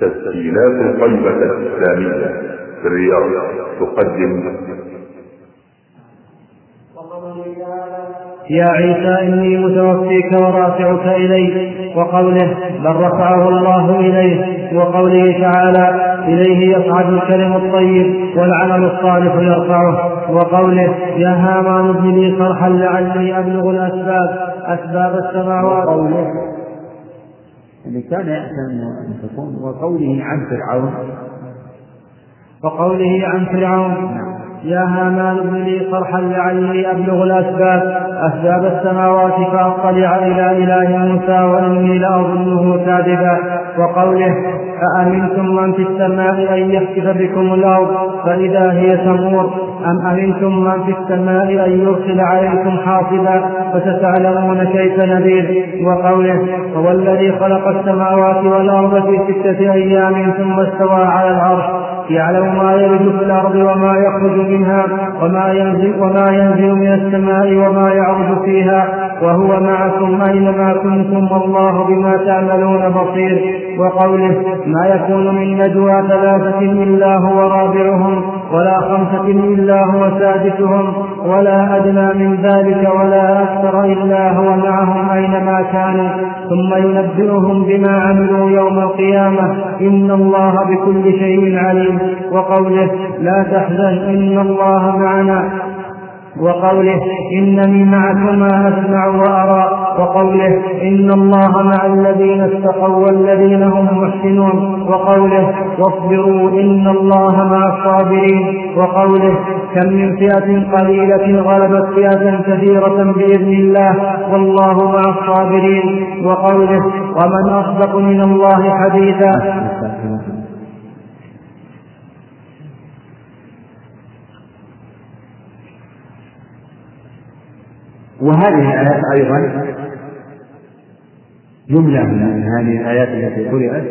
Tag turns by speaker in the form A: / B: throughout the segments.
A: تسجيلات القيمة الإسلامية في الرياض تقدم يا عيسى
B: إني متوفيك ورافعك إليه وقوله بل رفعه الله إليه وقوله تعالى إليه يصعد الكلم الطيب والعمل الصالح يرفعه وقوله يا هامان ابن لي صرحا لعلي أبلغ الأسباب أسباب السماوات وقوله
A: اللي كان يأتمن أن تكون وقوله عن فرعون
B: وقوله عن فرعون نعم يا هامان ابن لي صرحا لعلي أبلغ الأسباب أسباب السماوات فأطلع إلى إله موسى وإني لأظنه كاذبا وقوله أأمنتم من في السماء أن يخسف بكم الأرض فإذا هي تمور أم أمنتم من في السماء أن يرسل عليكم حاصبا فستعلمون كيف نذير وقوله هو الذي خلق السماوات والأرض في ستة أيام ثم استوى على العرش يعلم ما يلج في الأرض وما يخرج منها وما ينزل, وما ينزل من السماء وما يعرج فيها وهو معكم أينما كنتم والله بما تعملون بصير وقوله ما يكون من نجوى ثلاثة إلا هو رابعهم ولا خمسة إلا هو سادسهم ولا أدنى من ذلك ولا أكثر إلا هو معهم أينما كانوا ثم ينبئهم بما عملوا يوم القيامة إن الله بكل شيء عليم وقوله لا تحزن إن الله معنا وقوله إنني معكما أسمع وأرى وقوله إن الله مع الذين اتقوا والذين هم محسنون وقوله واصبروا إن الله مع الصابرين وقوله كم من فئة قليلة غلبت فئة كثيرة بإذن الله والله مع الصابرين وقوله ومن أصدق من الله حديثا
A: وهذه الآيات أيضا جملة من هذه الآيات التي قرأت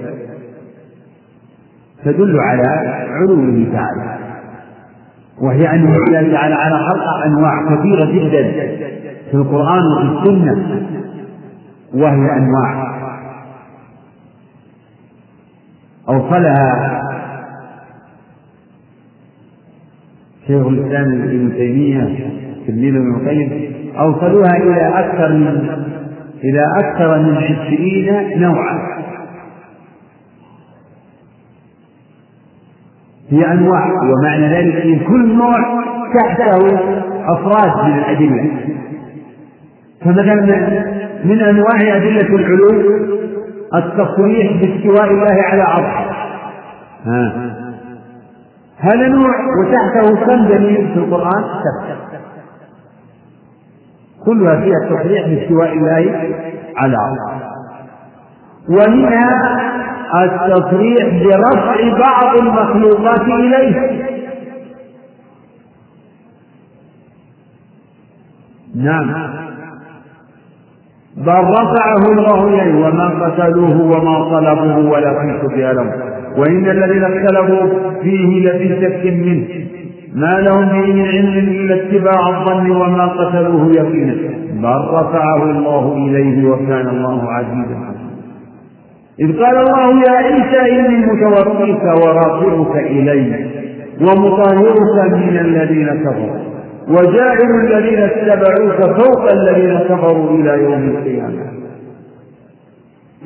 A: تدل على علوه تعالى وهي أنه جعل على خلق أنواع كثيرة جدا في القرآن وفي السنة وهي أنواع أوصلها شيخ الإسلام ابن تيمية في الليل القيم أوصلوها إلى أكثر من إلى أكثر من عشرين نوعا هي أنواع ومعنى ذلك أن كل نوع تحته أفراد من الأدلة فمثلا من أنواع أدلة العلوم التصريح باستواء الله على عرشه هذا نوع وتحته كم دليل في القرآن سبت كلها فيها التصريح باستواء الله على ومنها التصريح برفع بعض المخلوقات إليه نعم بل رفعه الله إليه وما قتلوه وما طلبوه ولكن شبه لهم وإن الذين اختلفوا فيه لفي شك منه ما لهم به من علم إلا اتباع الظن وما قتلوه يقينا بل رفعه الله إليه وكان الله عزيزا حكيما إذ قال الله يا عيسى إني متوفيك ورافعك إلي ومطهرك من الذين كفروا وجاعل الذين اتبعوك فوق الذين كفروا إلى يوم القيامة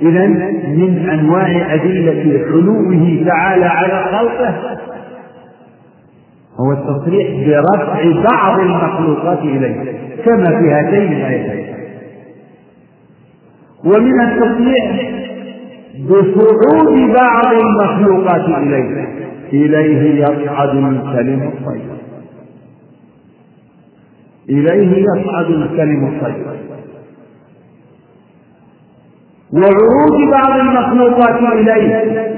A: إذا من أنواع أدلة علوه تعالى على خلقه هو التصريح برفع بعض المخلوقات إليه كما في هاتين الآيتين ومن التصريح بصعود بعض المخلوقات إليه إليه يصعد الكلم الطيب إليه يصعد الكلم الطيب وعروج بعض المخلوقات إليه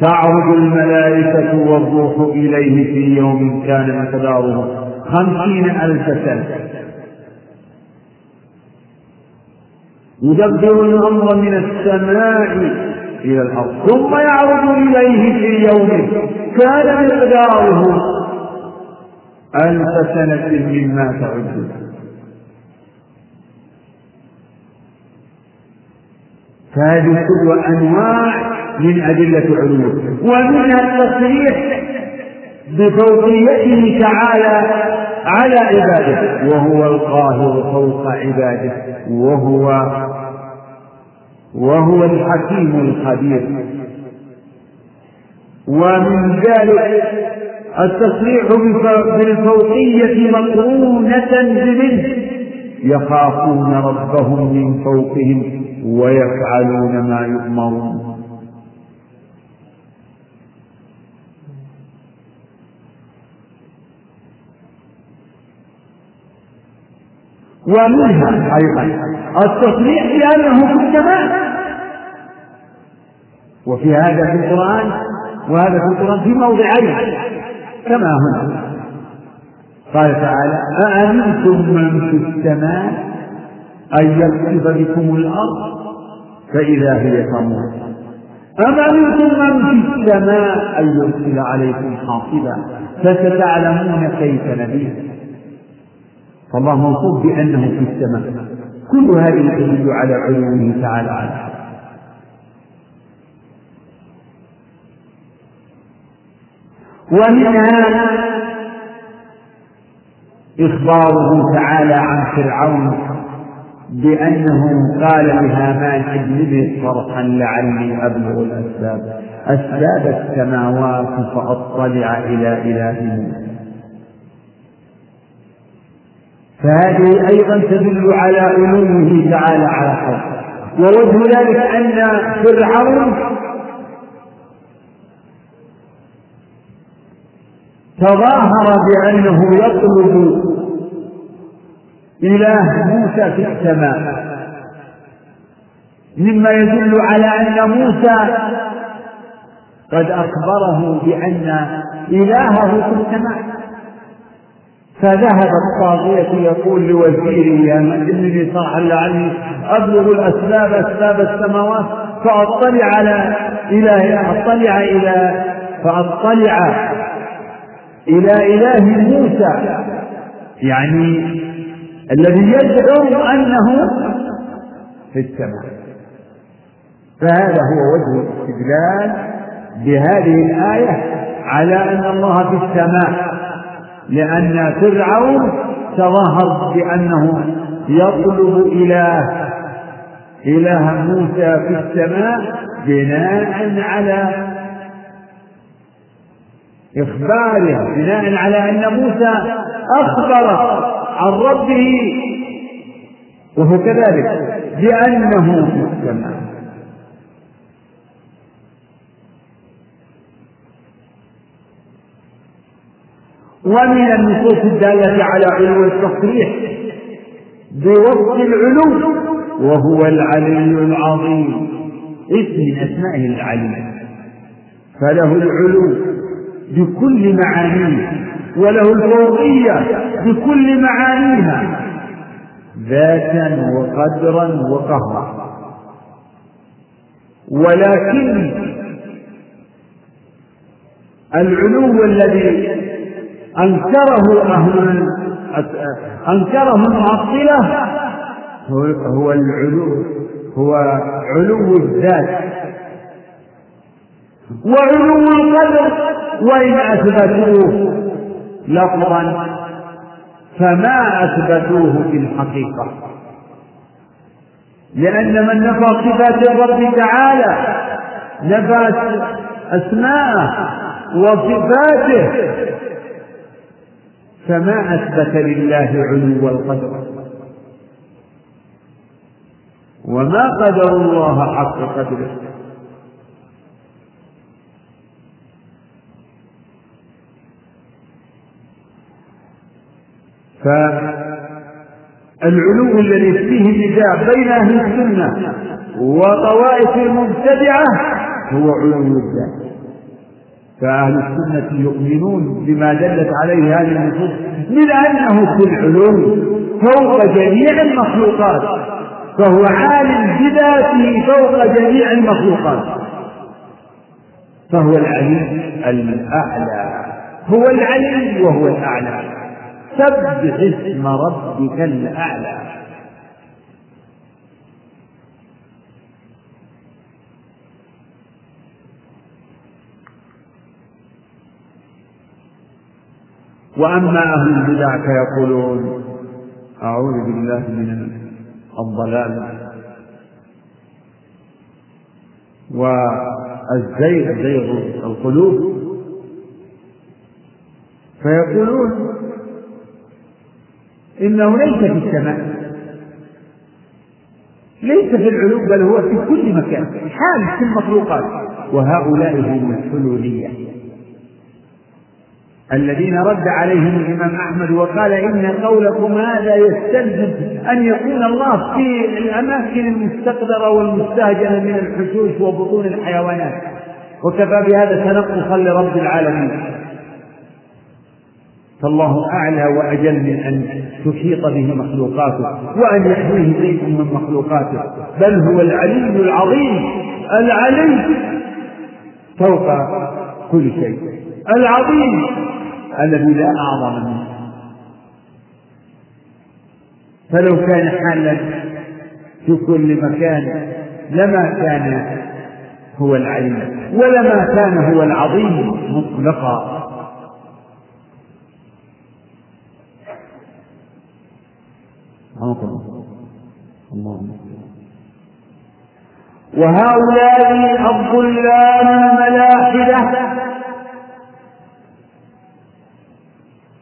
A: تعرج الملائكة والروح إليه في يوم كان مقداره خمسين ألف سنة يدبر الأمر من السماء إلى الأرض ثم يعرج إليه في يوم كان مقداره ألف سنة مما تعدون فهذه كلها أنواع من أدلة علومه ومنها التصريح بفوقيته تعالى على عباده وهو القاهر فوق عباده وهو وهو الحكيم الخبير ومن ذلك التصريح بالفوقية مقرونة بمنه يخافون ربهم من فوقهم ويفعلون ما يؤمرون ومنها أيضا التصريح بأنه في السماء وفي هذا في القرآن وهذا في القرآن في موضعين كما هنا قال تعالى أأمنتم من في السماء أن يلقف بكم الأرض فإذا هي تمور أمنتم من في السماء أن يرسل عليكم حاصبا فستعلمون كيف نبيه فالله موصوف بأنه في السماء كل هذه تدل على علومه تعالى على الحق ومنها إخباره تعالى عن فرعون بأنه قال لهامان أجلبي صرحا لعلي أبلغ الأسباب أسباب السماوات فأطلع إلى إله فهذه أيضا تدل على علومه تعالى على خلقه ووجه ذلك أن فرعون تظاهر بأنه يطلب إله موسى في السماء مما يدل على أن موسى قد أخبره بأن إلهه في السماء فذهب الطاغية يقول لوزيره يا إنني صاحا لعلي أبلغ الأسباب أسباب السماوات فأطلع على إله أطلع إلى فأطلع إلى إله موسى يعني الذي يدعو أنه في السماء فهذا هو وجه الاستدلال بهذه الآية على أن الله في السماء لأن فرعون تظاهر بأنه يطلب إله إله موسى في السماء بناء على إخباره بناء على أن موسى أخبر عن ربه وهو كذلك بأنه في السماء ومن النصوص الدالة على علو التصريح بوصف العلو وهو العلي العظيم اسم من أسمائه العلي فله العلو بكل معانيه وله الفوقية بكل معانيها ذاتا وقدرا وقهرا ولكن العلو الذي أنكره أهل أنكره المعطلة هو هو العلو هو علو الذات وعلو القدر وإن أثبتوه لفظا فما أثبتوه في الحقيقة لأن من نفى صفات الرب تعالى نفى أسماءه وصفاته فما أثبت لله علو القدر وما قدر الله حق قدره فالعلو الذي فيه النزاع بين أهل السنة وطوائف المبتدعة هو علو الذات فأهل السنة يؤمنون بما دلت عليه هذه النصوص من أنه في العلوم فوق جميع المخلوقات فهو عالم بذاته فوق جميع المخلوقات فهو العلي الأعلى هو العلي وهو الأعلى سبح اسم ربك الأعلى وأما أهل البدع فيقولون أعوذ بالله من الضلال والزيغ زيغ القلوب فيقولون إنه ليس في السماء ليس في العلو بل هو في كل مكان حال في المخلوقات وهؤلاء هم الحلولية الذين رد عليهم الإمام أحمد وقال إن قولكم هذا يستلزم أن يكون الله في الأماكن المستقدرة والمستهجنة من الحشوش وبطون الحيوانات وكفى بهذا تنقصا لرب العالمين فالله أعلى وأجل من أن تحيط به مخلوقاته وأن يحميه شيء من مخلوقاته بل هو العلي العظيم العلي فوق كل شيء العظيم الذي لا أعظم منه فلو كان حالا في كل مكان لما كان هو العليم ولما كان هو العظيم مطلقا وهؤلاء الظلام الملاحدة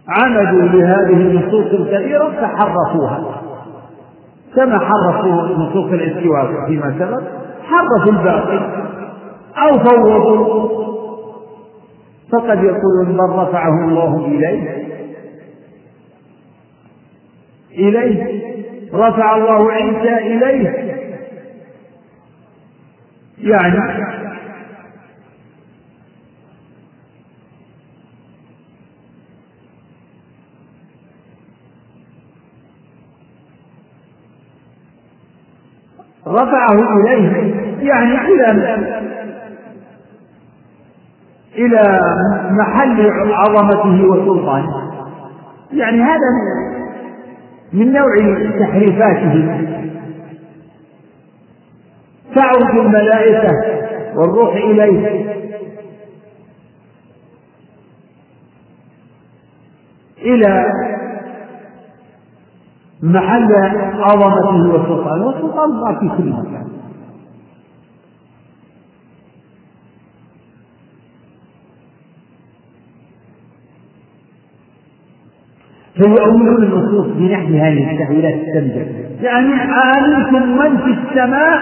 A: عمدوا بهذه النصوص الكثيرة فحرفوها كما حرفوا نصوص الاستواء فيما سبق حرفوا الباقي أو فوضوا فقد يقولون من رفعه الله إليه إليه رفع الله عيسى إليه يعني رفعه إليه يعني إلى إلى محل عظمته وسلطانه يعني هذا من نوع تحريفاته تعرف الملائكة والروح إليه إلى محل عظمته وسلطانه والسلطان الله في كل مكان فيؤولون النصوص بنحو هذه التأويلات السمجة يعني آمنتم من في السماء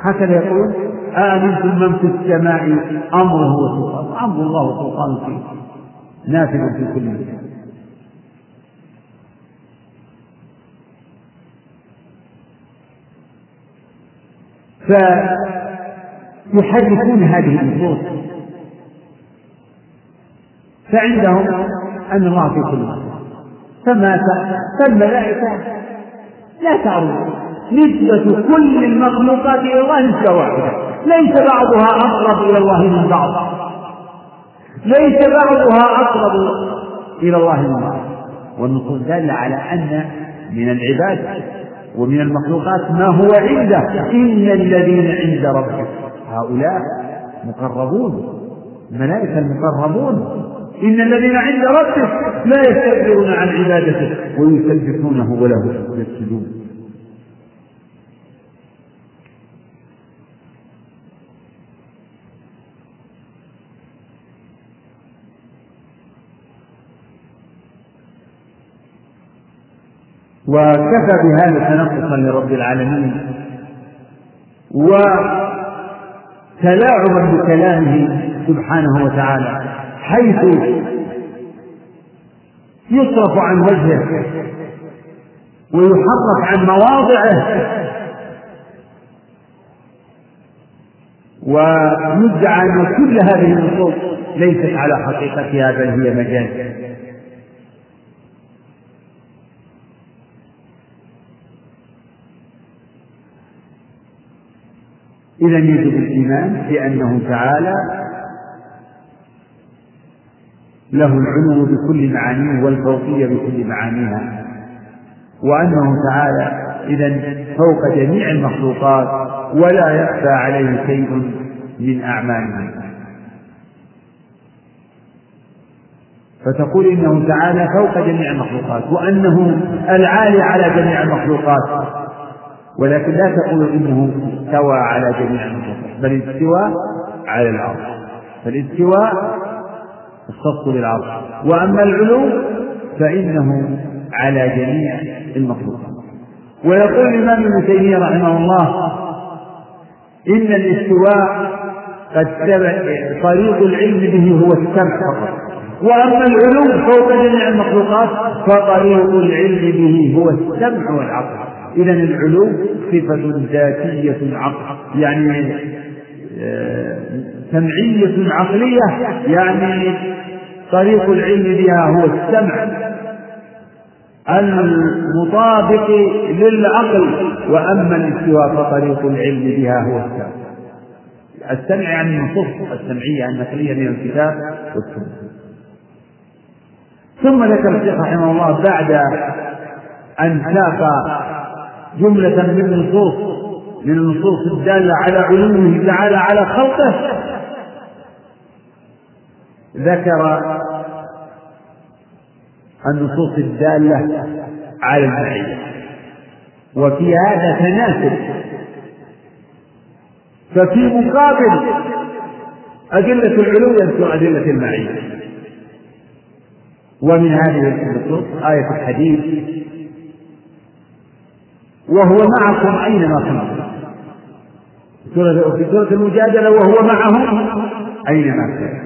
A: هكذا يقول آمنتم من في السماء أمره وسلطانه أمر الله وسلطانه فيه نافذ في كل مكان فيحركون هذه النصوص فعندهم أن الله في كل مكان فما فالملائكة لا تعرف نسبة كل المخلوقات إلى الله نسبة واحدة ليس بعضها أقرب إلى الله من بعض ليس بعضها أقرب إلى الله من بعض والنصوص دالة على أن من العباد ومن المخلوقات ما هو عنده إن الذين عند ربك هؤلاء مقربون الملائكة المقربون إن الذين عند ربك لا يستكبرون عن عبادته ويسبحونه وله يسجدون وكفى بهذا تنقصا لرب العالمين وتلاعبا بكلامه سبحانه وتعالى حيث يصرف عن وجهه ويحرف عن مواضعه ويدعى ان كل هذه النصوص ليست على حقيقتها بل هي مجاز إذا يجب الإيمان بأنه تعالى له العلو بكل معانيه والفوقية بكل معانيها وأنه تعالى إذا فوق جميع المخلوقات ولا يخفى عليه شيء من أعماله فتقول إنه تعالى فوق جميع المخلوقات وأنه العالي على جميع المخلوقات ولكن لا تقول إنه استوى على جميع المخلوقات بل استوى على العرش فالاستواء الخاص للعرش وأما العلو فإنه على جميع المخلوقات ويقول الإمام ابن تيمية رحمه الله إن الاستواء قد طريق العلم به هو السمع فقط وأما العلو فوق جميع المخلوقات فطريق العلم به هو السمع والعقل إذا العلو صفة ذاتية عقل يعني آه، سمعية عقلية يعني طريق العلم بها هو السمع المطابق للعقل وأما الاستواء فطريق العلم بها هو السمع السمع يعني النصوص السمعية يعني النقلية من الكتاب والسنة ثم ذكر الشيخ رحمه الله بعد أن ساق جملة من النصوص من النصوص الدالة على علومه تعالى على خلقه ذكر النصوص الدالة على المعية وفي هذا تناسب ففي مقابل أدلة العلو يذكر أدلة المعية ومن هذه النصوص آية الحديث وهو معكم أينما كنتم في سورة المجادلة وهو معهم أينما كان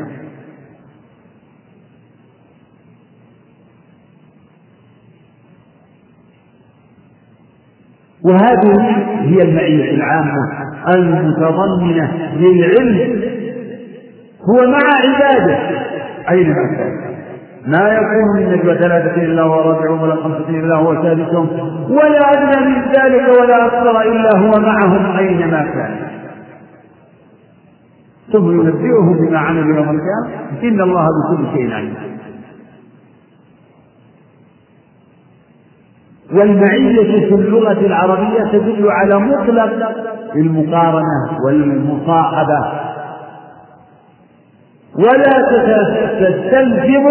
A: وهذه هي المعية العامة المتضمنة للعلم هو مع عباده أينما كان ما يكون من نجوى ثلاثة إلا هو رابعهم ولا خمسة إلا هو سادسهم ولا أدنى من ذلك ولا أكثر إلا هو معهم أينما كان ثم ينبئهم بما عملوا يوم القيامة إن الله بكل شيء عليم والمعية في اللغة العربية تدل على مطلق المقارنة والمصاحبة ولا تستلزم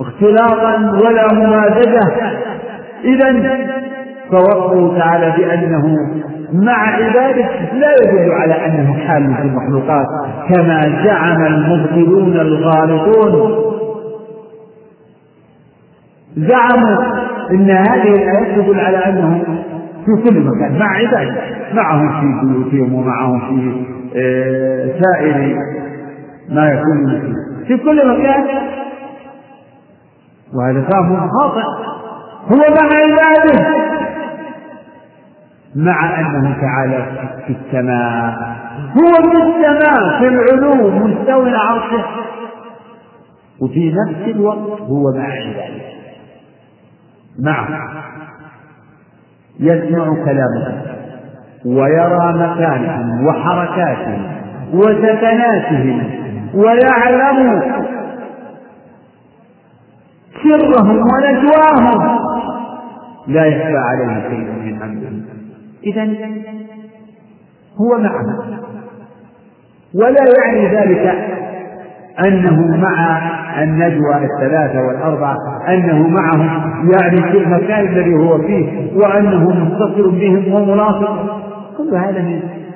A: اختلاطا ولا ممازجة إذا فوصفه تعالى بأنه مع عباده لا يدل على أنه حال في المخلوقات كما زعم المبطلون الغالطون زعموا أن هذه الآيات تدل على أنه في كل مكان مع عباده معهم في بيوتهم ومعهم في آه، سائر ما يكون في كل مكان وهذا فهم خاطئ هو مع عباده مع أنه تعالى في السماء هو في السماء في العلو مستوي عرشه وفي نفس الوقت هو مع عباده معه نعم. يسمع كلامهم ويرى مكانهم وحركاتهم وسكناتهم ويعلم سرهم ونجواهم لا يخفى عليه شيء من أمره إذا هو معهم ولا يعني ذلك أنه مع النجوى الثلاثة والأربعة أنه معهم يعني في المكان الذي هو فيه وأنه متصل بهم وملاصق كل هذا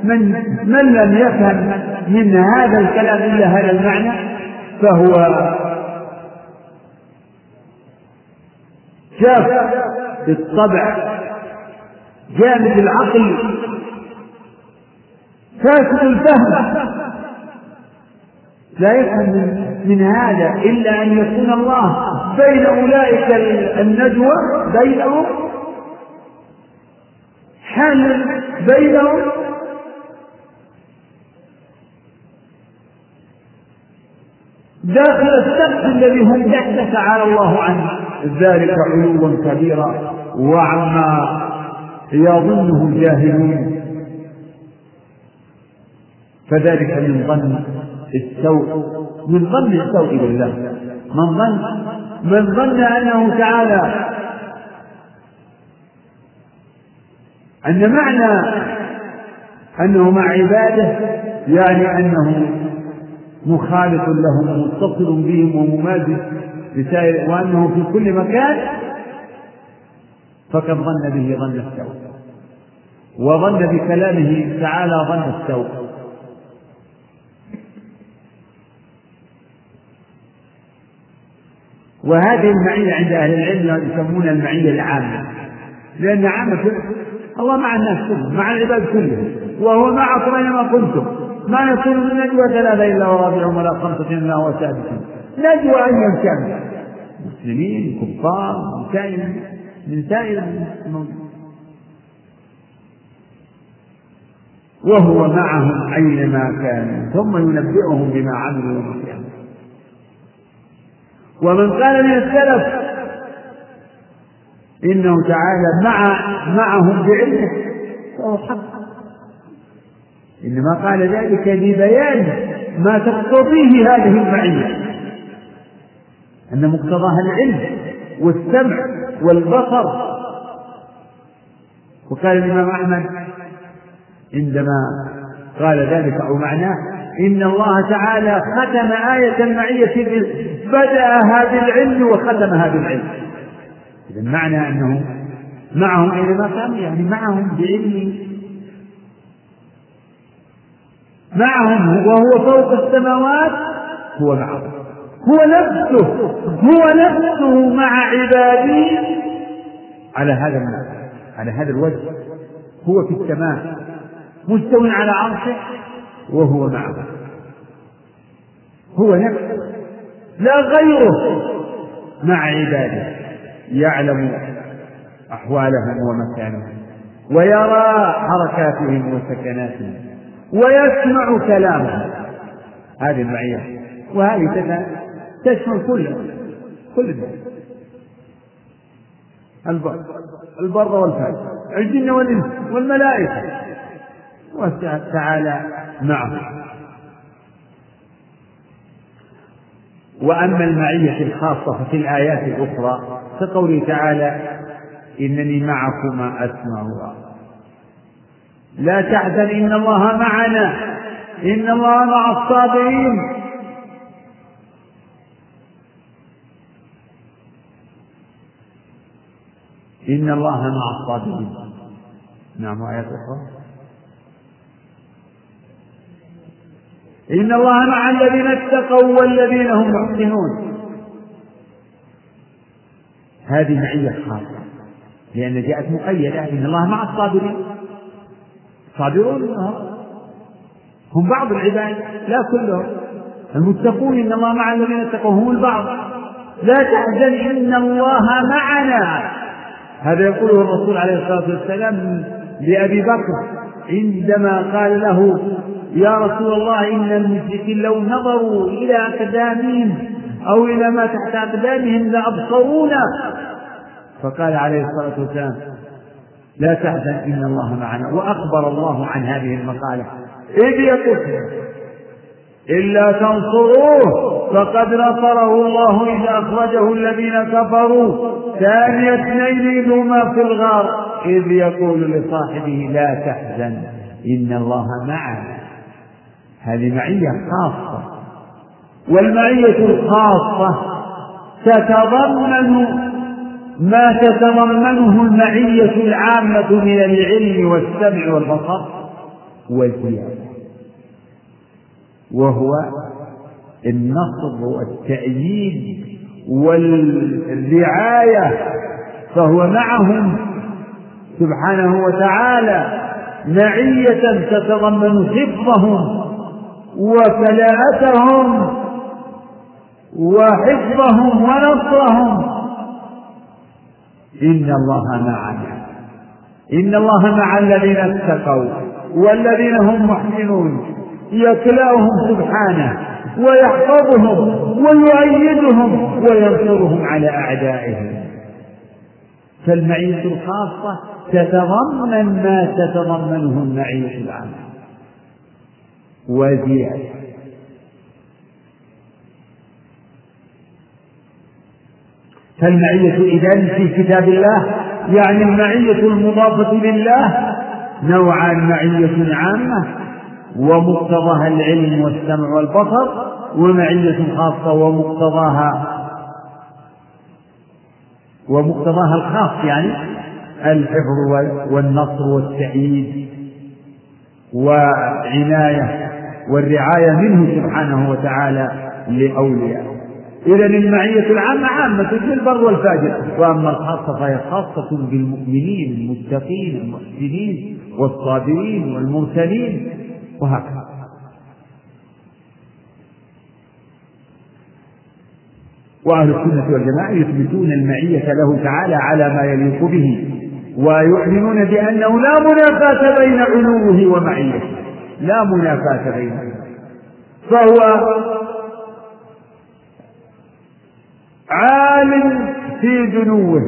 A: من من من لم يفهم من هذا الكلام إلا هذا المعنى فهو شاف الطبع جامد العقل فاسد الفهم لا يفهم من, هذا إلا أن يكون الله بين أولئك النجوى بينهم حال بينهم داخل السقف الذي هم على الله عنه ذلك علوا كبيرا وعما يظنه الجاهلون فذلك من ظن السوء من ظن السوء بالله من ظن من ظن أنه تعالى أن معنى أنه مع عباده يعني أنه مخالط لهم متصل بهم وممازج لسائر وأنه في كل مكان فقد ظن به ظن السوء وظن بكلامه تعالى ظن السوء وهذه المعية عند أهل العلم يسمونها المعية العامة لأن عامة الله مع الناس كلهم مع العباد كلهم وهو معكم أينما كنتم ما يكون من نجوى ثلاثة إلا ورابعهم ولا خمسة إلا وسادسهم نجوى أن يمتنع مسلمين كفار من سائر من سائر وهو معهم أينما كانوا ثم ينبئهم بما عملوا يوم القيامة ومن قال من السلف إنه تعالى مع معهم بعلمه فهو حق إنما قال ذلك لبيان ما تقتضيه هذه المعية أن مقتضاها العلم والسمع والبصر وقال الإمام أحمد عندما قال ذلك أو معناه إن الله تعالى ختم آية المعية بدأها بالعلم وختمها بالعلم إذا معنى أنه معهم أينما كانوا يعني معهم بعلم معهم وهو فوق السماوات هو معهم هو نفسه هو نفسه مع عباده على هذا المنزل على هذا الوجه هو في السماء مستو على عرشه وهو معه هو نفسه لا غيره مع عباده يعلم أحوالهم ومكانهم ويرى حركاتهم وسكناتهم ويسمع كلامهم هذه المعية وهذه تشمل كل كل الناس البر البر والفاجر الجن والإنس والملائكة وتعالى معه وأما المعية الخاصة ففي الآيات الأخرى كقوله تعالى إنني معكما أسمع الله لا تحزن إن الله معنا إن الله مع الصابرين إن الله مع الصابرين نعم وآيات أخرى إن الله مع الذين اتقوا والذين هم محسنون هذه معية خاصة لأن جاءت مقيدة إن الله مع الصابرين صابرون هم بعض العباد لا كلهم المتقون إن الله مع الذين اتقوا هم البعض لا تحزن إن الله معنا هذا يقوله الرسول عليه الصلاة والسلام لأبي بكر عندما قال له يا رسول الله إن المشركين لو نظروا إلى أقدامهم أو إلى ما تحت أقدامهم لأبصرونا فقال عليه الصلاة والسلام لا تحزن إن الله معنا وأخبر الله عن هذه المقالة إذ إيه يقول إلا تنصروه فقد نصره الله إذ أخرجه الذين كفروا ثاني اثنين هما في الغار إذ يقول لصاحبه لا تحزن إن الله معنا هذه معية خاصة والمعية الخاصة تتضمن ما تتضمنه المعية العامة من العلم والسمع والبصر والزيادة وهو النصر والتأييد والرعاية فهو معهم سبحانه وتعالى معية تتضمن حفظهم وكلاءتهم وحفظهم ونصرهم إن الله معنا إن الله مع الذين اتقوا والذين هم محسنون يكلاهم سبحانه ويحفظهم ويؤيدهم وينصرهم على أعدائهم فالمعيشة الخاصة تتضمن ما تتضمنه المعيشة العامة وزيادة فالمعية إذا في كتاب الله يعني المعية المضافة لله نوعان معية عامة ومقتضاها العلم والسمع والبصر ومعية خاصة ومقتضاها ومقتضاها الخاص يعني الحفظ والنصر والتأييد وعناية والرعاية منه سبحانه وتعالى لأوليائه إذا المعية العامة عامة بالبر والفاجر وأما الخاصة فهي خاصة بالمؤمنين المتقين المحسنين والصابرين والمرسلين وهكذا وأهل السنة والجماعة يثبتون المعية له تعالى على ما يليق به ويؤمنون بأنه لا منافاة بين علوه ومعيته لا منافاة بينه فهو عال في دنوه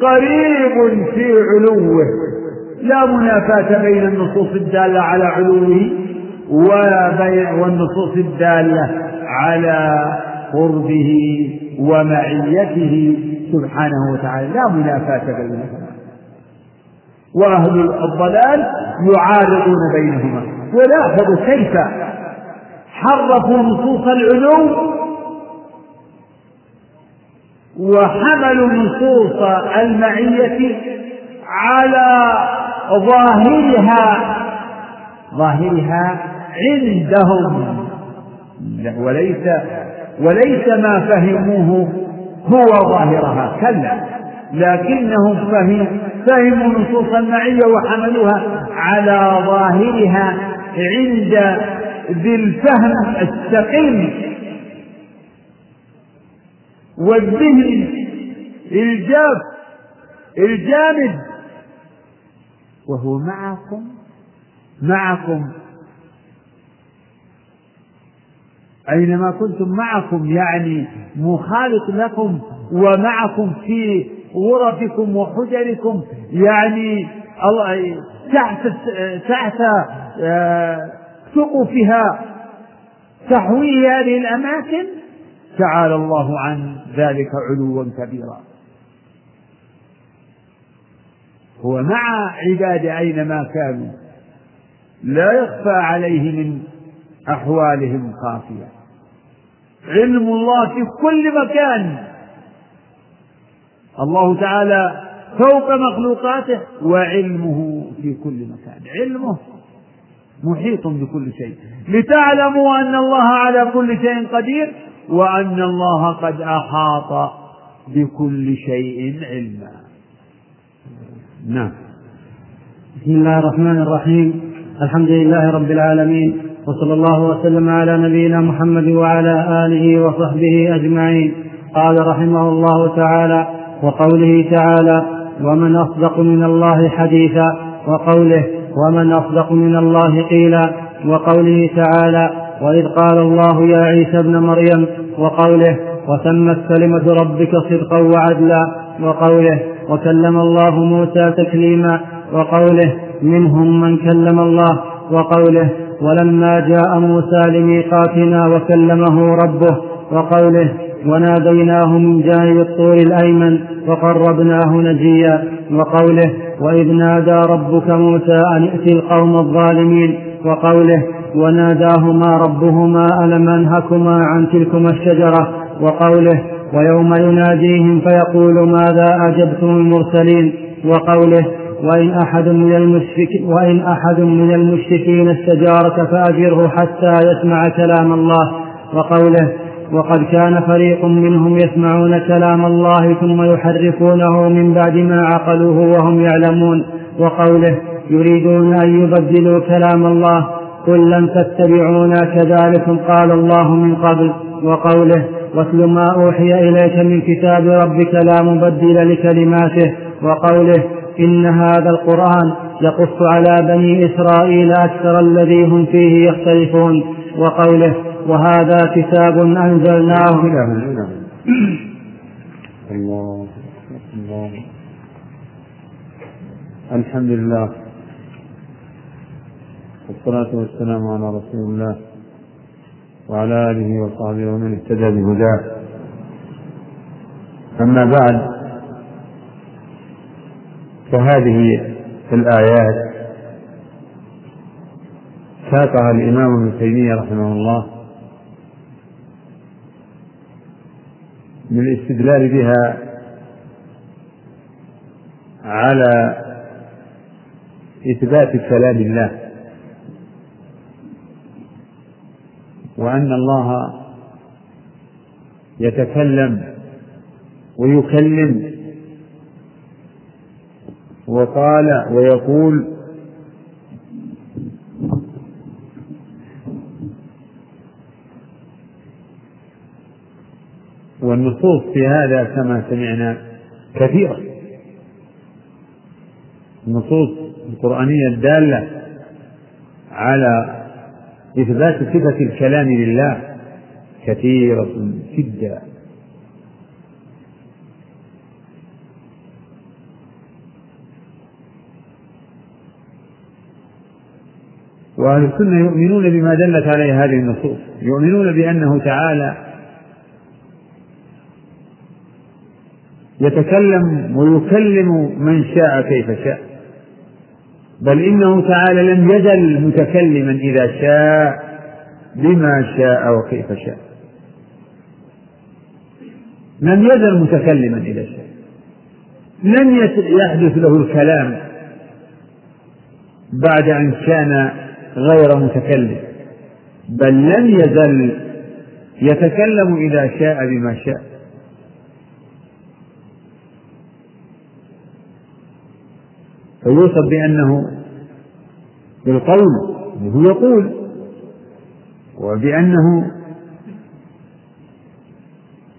A: قريب في علوه لا منافاة بين النصوص الدالة على علوه ولا بيع والنصوص الدالة على قربه ومعيته سبحانه وتعالى لا منافاة بينهما وأهل الضلال يعارضون بينهما ولاحظوا كيف حرفوا نصوص العلو وحملوا نصوص المعية على ظاهرها ظاهرها عندهم وليس وليس ما فهموه هو ظاهرها كلا لكنهم فهم فهموا نصوص المعية وحملوها على ظاهرها عند ذي الفهم السقيم والذهن الجاف الجامد وهو معكم معكم أينما كنتم معكم يعني مخالط لكم ومعكم في غرفكم وحجركم يعني تحت تحت آه، سقفها تحويه هذه الأماكن تعالى الله عن ذلك علوا كبيرا هو مع عباده أينما كانوا لا يخفى عليه من أحوالهم خافية علم الله في كل مكان الله تعالى فوق مخلوقاته وعلمه في كل مكان علمه محيط بكل شيء لتعلموا أن الله على كل شيء قدير وأن الله قد أحاط بكل شيء علما نعم
B: بسم الله الرحمن الرحيم الحمد لله رب العالمين وصلى الله وسلم على نبينا محمد وعلى آله وصحبه أجمعين قال رحمه الله تعالى وقوله تعالى ومن أصدق من الله حديثا وقوله ومن أصدق من الله قيلا وقوله تعالى وإذ قال الله يا عيسى ابن مريم وقوله وتمت كلمة ربك صدقا وعدلا وقوله وكلم الله موسى تكليما وقوله منهم من كلم الله وقوله ولما جاء موسى لميقاتنا وكلمه ربه وقوله وناديناه من جانب الطور الأيمن وقربناه نجيا وقوله وإذ نادى ربك موسى أن ائت القوم الظالمين وقوله وناداهما ربهما ألم أنهكما عن تلكما الشجرة وقوله ويوم يناديهم فيقول ماذا أجبتم المرسلين وقوله وإن أحد من المشركين وإن أحد من المشركين استجارك فأجره حتى يسمع كلام الله وقوله وقد كان فريق منهم يسمعون كلام الله ثم يحرفونه من بعد ما عقلوه وهم يعلمون وقوله يريدون أن يبدلوا كلام الله قل لن تتبعونا كذلكم قال الله من قبل وقوله واتل ما أوحي إليك من كتاب ربك لا مبدل لكلماته وقوله إن هذا القرآن يقص على بني إسرائيل أكثر الذي هم فيه يختلفون وقوله وهذا كتاب أنزلناه
A: الله الله الحمد لله والصلاة والسلام على رسول الله وعلى آله وصحبه ومن اهتدى بهداه أما بعد فهذه الآيات ساقها الإمام ابن تيمية رحمه الله للاستدلال بها على إثبات كلام الله وأن الله يتكلم ويكلم وقال ويقول والنصوص في هذا كما سمعنا كثيرة النصوص القرآنية الدالة على إثبات صفة الكلام لله كثيرة جدا وأهل السنة يؤمنون بما دلت عليه هذه النصوص يؤمنون بأنه تعالى يتكلم ويكلم من شاء كيف شاء بل إنه تعالى لم يزل متكلما إذا شاء بما شاء وكيف شاء لم يزل متكلما إذا شاء لم يحدث له الكلام بعد أن كان غير متكلم بل لم يزل يتكلم إذا شاء بما شاء فيوصف بأنه بالقول هو يقول وبأنه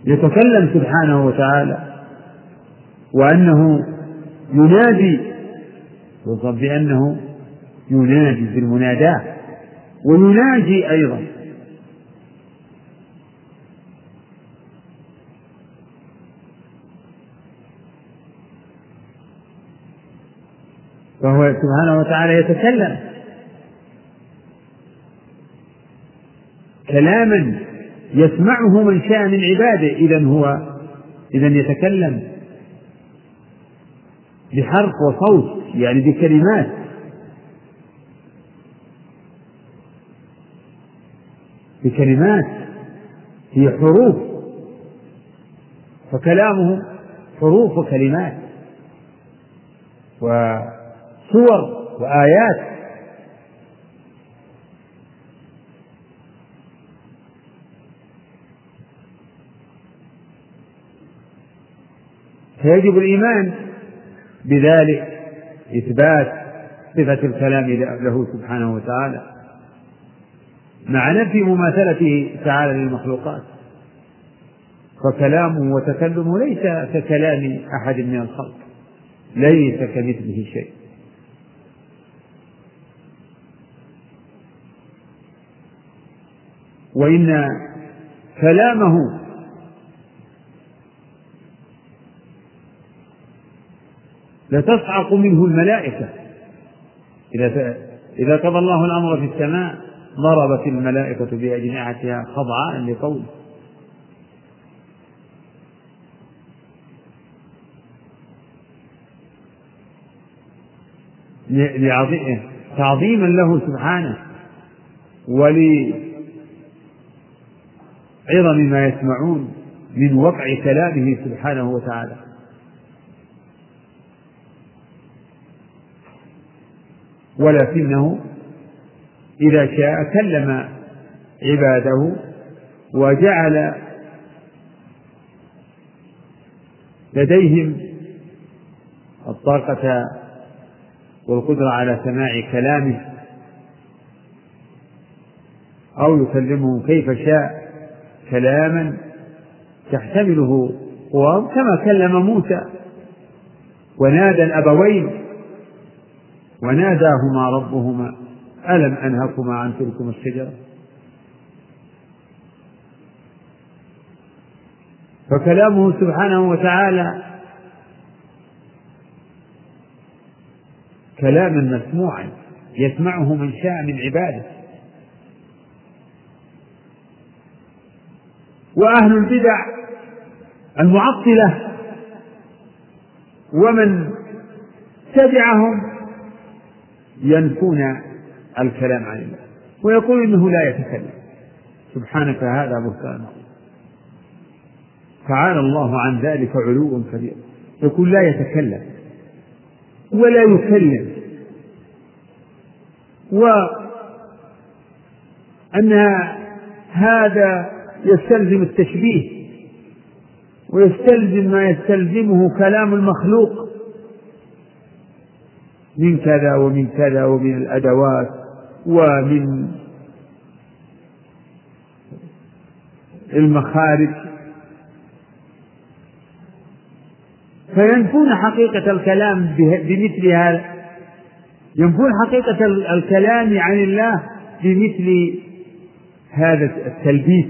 A: يتكلم سبحانه وتعالى وأنه ينادي يوصف بأنه يناجي بالمناداة ويناجي أيضا فهو سبحانه وتعالى يتكلم كلاما يسمعه من شاء من عباده إذا هو إذا يتكلم بحرف وصوت يعني بكلمات بكلمات هي حروف فكلامهم حروف وكلمات وصور وآيات فيجب الإيمان بذلك إثبات صفة الكلام له سبحانه وتعالى مع نفي مماثلته تعالى للمخلوقات فكلامه وتكلمه ليس ككلام أحد من الخلق ليس كمثله شيء وإن كلامه لتصعق منه الملائكة إذا إذا قضى الله الأمر في السماء ضربت الملائكة بأجنحتها خضعاء لقوله تعظيما له سبحانه ولعظم ما يسمعون من وقع كلامه سبحانه وتعالى ولكنه إذا شاء كلم عباده وجعل لديهم الطاقة والقدرة على سماع كلامه أو يكلمهم كيف شاء كلاما تحتمله قواه كما كلم موسى ونادى الأبوين وناداهما ربهما ألم أنهكما عن تلكما الشجرة فكلامه سبحانه وتعالى كلاما مسموعا يسمعه من شاء من عباده وأهل البدع المعطلة ومن تبعهم ينفون الكلام عن الله ويقول إنه لا يتكلم سبحانك هذا بهتان تعالى الله عن ذلك علو كبير يقول لا يتكلم ولا يكلم وأن هذا يستلزم التشبيه ويستلزم ما يستلزمه كلام المخلوق من كذا ومن كذا ومن الأدوات ومن المخارج فينفون حقيقة الكلام بمثل هذا ينفون حقيقة الكلام عن الله بمثل هذا التلبيس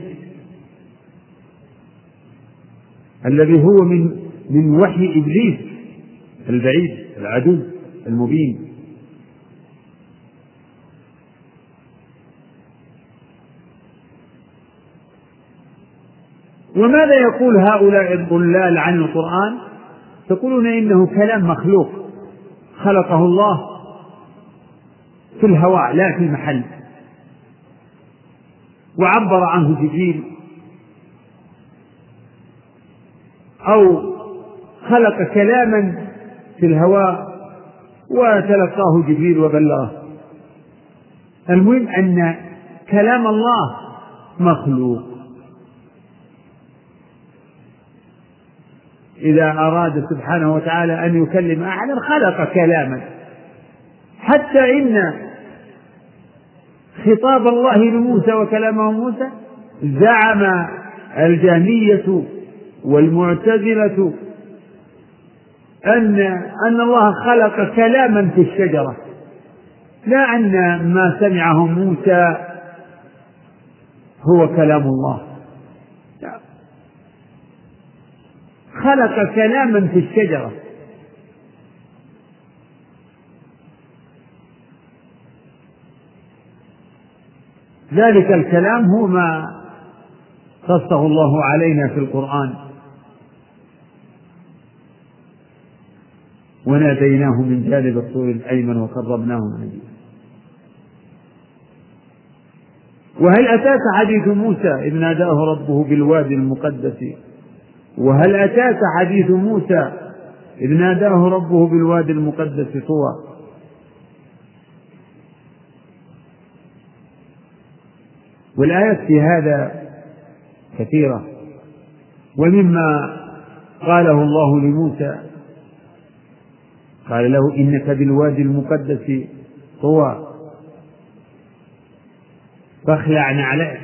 A: الذي هو من من وحي ابليس البعيد العدو المبين وماذا يقول هؤلاء الضلال عن القرآن يقولون إنه كلام مخلوق خلقه الله في الهواء لا في محل وعبر عنه جبريل أو خلق كلاما في الهواء وتلقاه جبريل وبلغه المهم أن كلام الله مخلوق إذا أراد سبحانه وتعالى أن يكلم أحدا خلق كلاما حتى إن خطاب الله لموسى وكلامه موسى زعم الجهمية والمعتزلة أن أن الله خلق كلاما في الشجرة لا أن ما سمعه موسى هو كلام الله خلق سلاما في الشجرة ذلك الكلام هو ما قصه الله علينا في القرآن وناديناه من جانب الطور الأيمن وقربناه نجيا وهل أتاك حديث موسى إذ ناداه ربه بالوادي المقدس وهل أتاك حديث موسى إذ ناداه ربه بالوادي المقدس طوى والآيات في هذا كثيرة ومما قاله الله لموسى قال له إنك بالوادي المقدس طوى فاخلع نعلك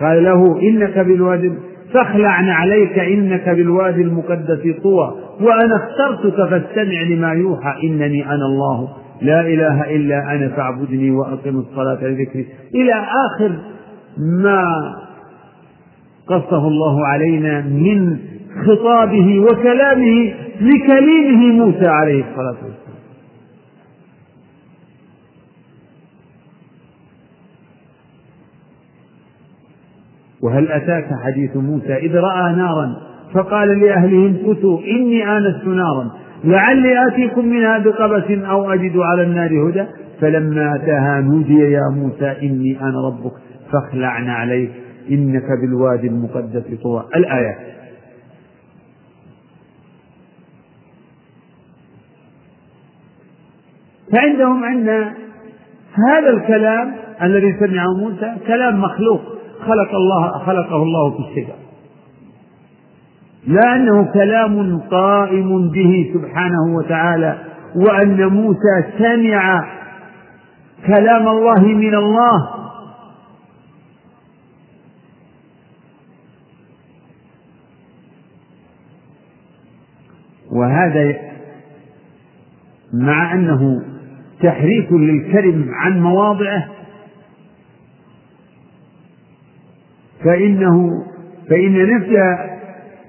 A: قال له إنك بالوادي فاخلع عليك إنك بالوادي المقدس طوى وأنا اخترتك فاستمع لما يوحى إنني أنا الله لا إله إلا أنا فاعبدني وأقم الصلاة لذكري إلى آخر ما قصه الله علينا من خطابه وكلامه لكليمه موسى عليه الصلاة والسلام وهل أتاك حديث موسى إذ رأى نارا فقال لأهله امكثوا إني آنست نارا لعلي آتيكم منها بقبس أو أجد على النار هدى فلما أتاها نودي يا موسى إني أنا ربك فاخلعنا عليك إنك بالوادي المقدس طوى الآية فعندهم عندنا هذا الكلام الذي سمعه موسى كلام مخلوق خلق الله خلقه الله في الشجر لأنه كلام قائم به سبحانه وتعالى وأن موسى سمع كلام الله من الله وهذا مع أنه تحريف للكلم عن مواضعه فإنه فإن نفي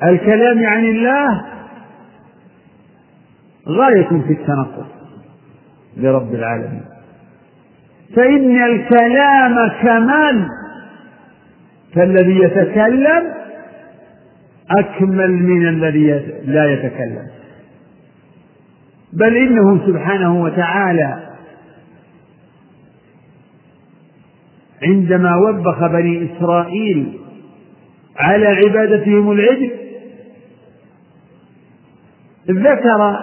A: الكلام عن الله غاية في التنقص لرب العالمين فإن الكلام كمال فالذي يتكلم أكمل من الذي لا يتكلم بل إنه سبحانه وتعالى عندما وبخ بني إسرائيل على عبادتهم العجل ذكر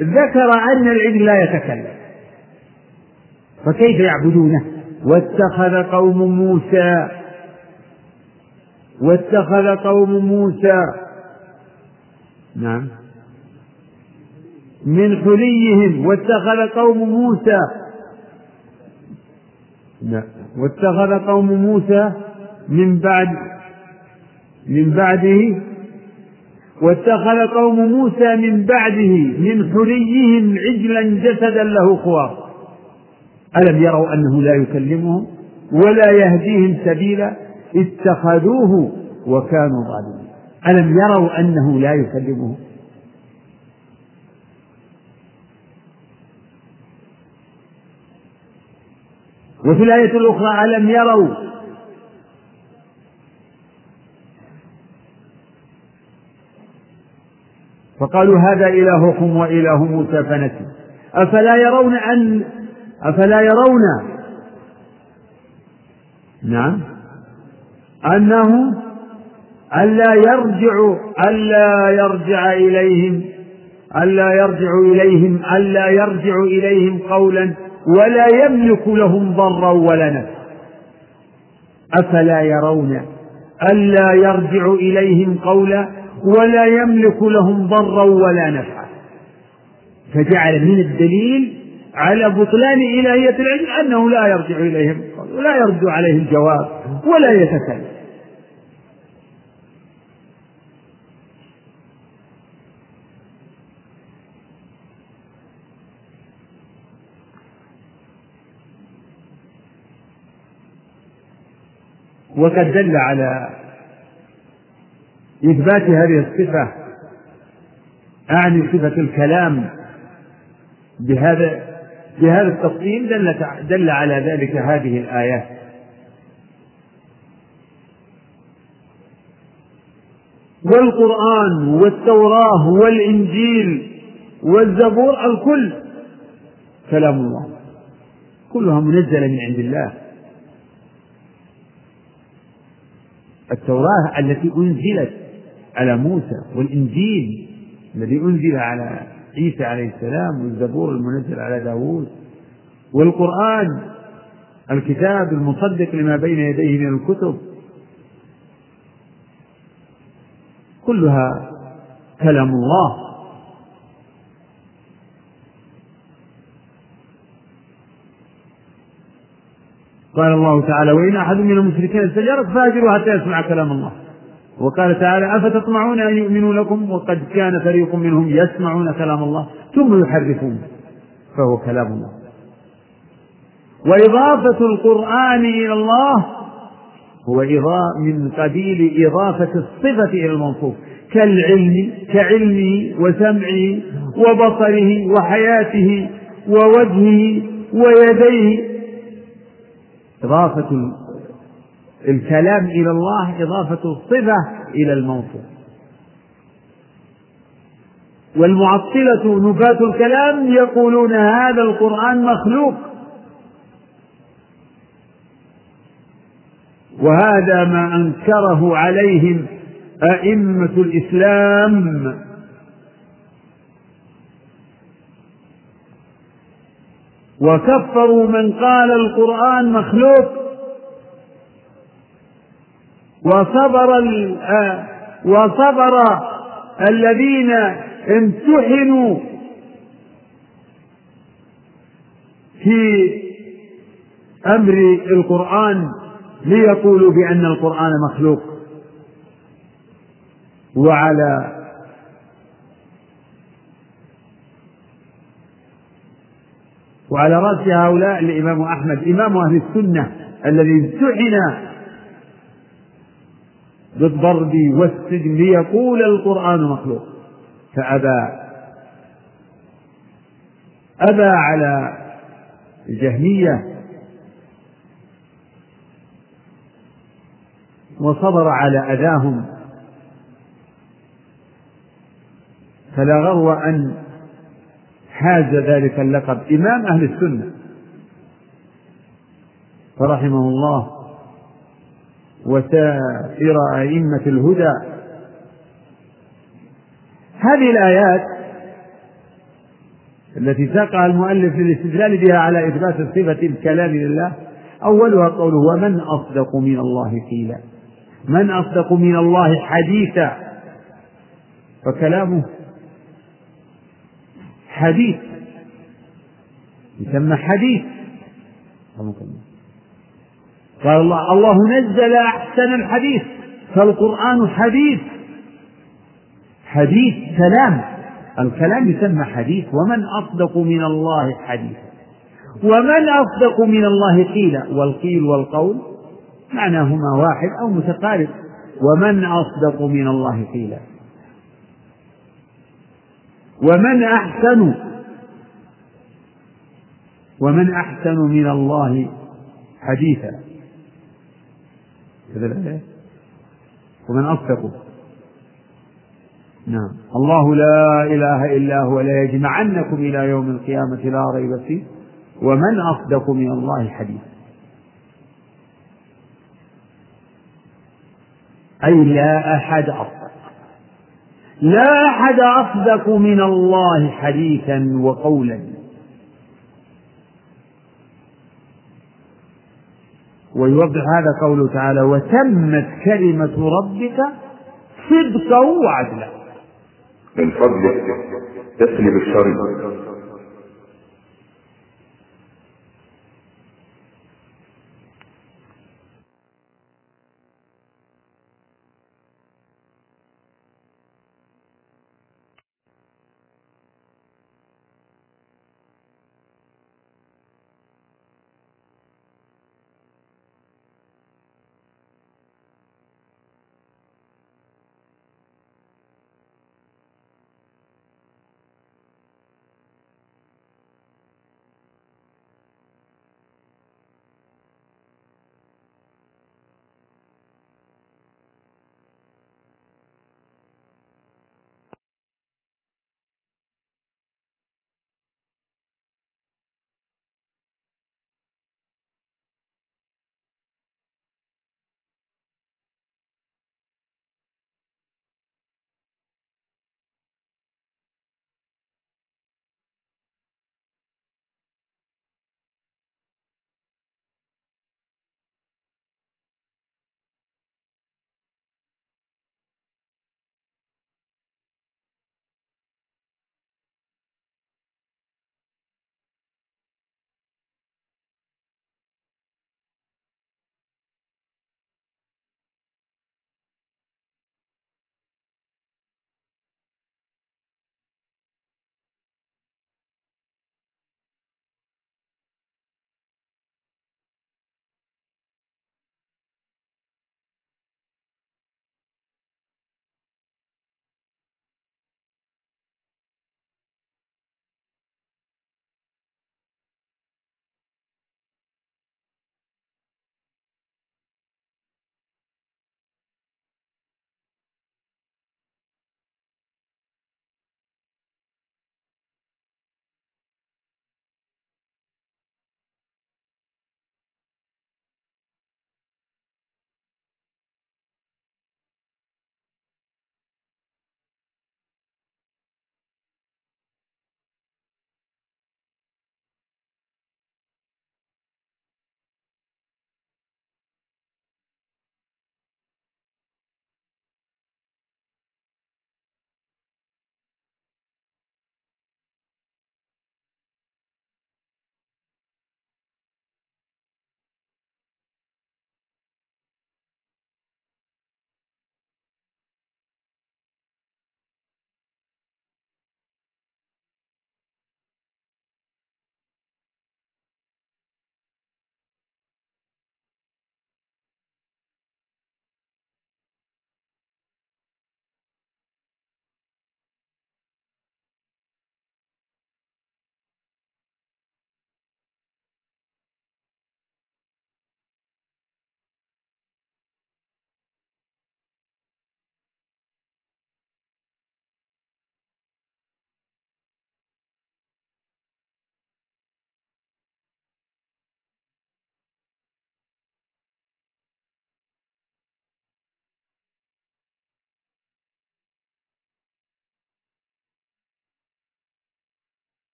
A: ذكر أن العجل لا يتكلم فكيف يعبدونه واتخذ قوم موسى واتخذ قوم موسى نعم من حليهم واتخذ قوم موسى لا واتخذ قوم موسى من بعد من بعده واتخذ قوم موسى من بعده من حليهم عجلا جسدا له خوار ألم يروا أنه لا يكلمهم ولا يهديهم سبيلا اتخذوه وكانوا ظالمين ألم يروا أنه لا يكلمهم وفي الآية الأخرى ألم يروا فقالوا هذا إلهكم وإله موسى فنسي أفلا يرون أن أفلا يرون نعم أنه ألا يرجع ألا يرجع إليهم ألا يرجع إليهم ألا يرجع إليهم قولا ولا يملك لهم ضرا ولا نفعا أفلا يرون ألا يرجع إليهم قولا ولا يملك لهم ضرا ولا نفعا فجعل من الدليل على بطلان إلهية العلم أنه لا يرجع إليهم ولا يرد عليهم جواب ولا يتكلم وقد دل على إثبات هذه الصفة أعني صفة الكلام بهذا بهذا التفصيل دل دل على ذلك هذه الآيات والقرآن والتوراة والإنجيل والزبور الكل كلام الله كلها منزلة من عند الله التوراة التي أنزلت على موسى والإنجيل الذي أنزل على عيسى عليه السلام والزبور المنزل على داوود والقرآن الكتاب المصدق لما بين يديه من الكتب كلها كلام الله قال الله تعالى وإن أحد من المشركين استجارك فاجروا حتى يسمع كلام الله وقال تعالى أفتطمعون أن يؤمنوا لكم وقد كان فريق منهم يسمعون كلام الله ثم يحرفونه فهو كلام الله وإضافة القرآن إلى الله هو من قبيل إضافة الصفة إلى المنصوص كالعلم كعلمه وسمعه وبصره وحياته ووجهه ويديه إضافة الكلام إلى الله إضافة الصفة إلى الموصوف والمعطلة نفاة الكلام يقولون هذا القرآن مخلوق وهذا ما أنكره عليهم أئمة الإسلام وكفروا من قال القرآن مخلوق وصبر آه، وصبر الذين امتحنوا في أمر القرآن ليقولوا بأن القرآن مخلوق وعلى وعلى رأس هؤلاء الإمام أحمد إمام أهل السنة الذي امتحن بالضرب والسجن ليقول القرآن مخلوق فأبى أبى على الجهمية وصبر على أذاهم فلا غرو أن حاز ذلك اللقب إمام أهل السنة فرحمه الله وسائر أئمة الهدى هذه الآيات التي ساقها المؤلف للاستدلال بها على إثبات صفة الكلام لله أولها قوله ومن أصدق من الله قيلا من أصدق من الله حديثا فكلامه حديث يسمى حديث قال الله الله نزل أحسن الحديث فالقرآن حديث حديث كلام الكلام يسمى حديث ومن أصدق من الله حديثا ومن أصدق من الله قيلا والقيل والقول معناهما واحد أو متقارب ومن أصدق من الله قيلا ومن أحسن ومن أحسن من الله حديثا كذا الآية ومن أصدق نعم الله لا إله إلا هو ليجمعنكم إلى يوم القيامة لا ريب فيه ومن أصدق من الله حديثا أي لا أحد أصدق لا أحد أصدق من الله حديثا وقولا ويوضح هذا قوله تعالى وتمت كلمة ربك صدقا وعدلا من فضلك اقلب الشر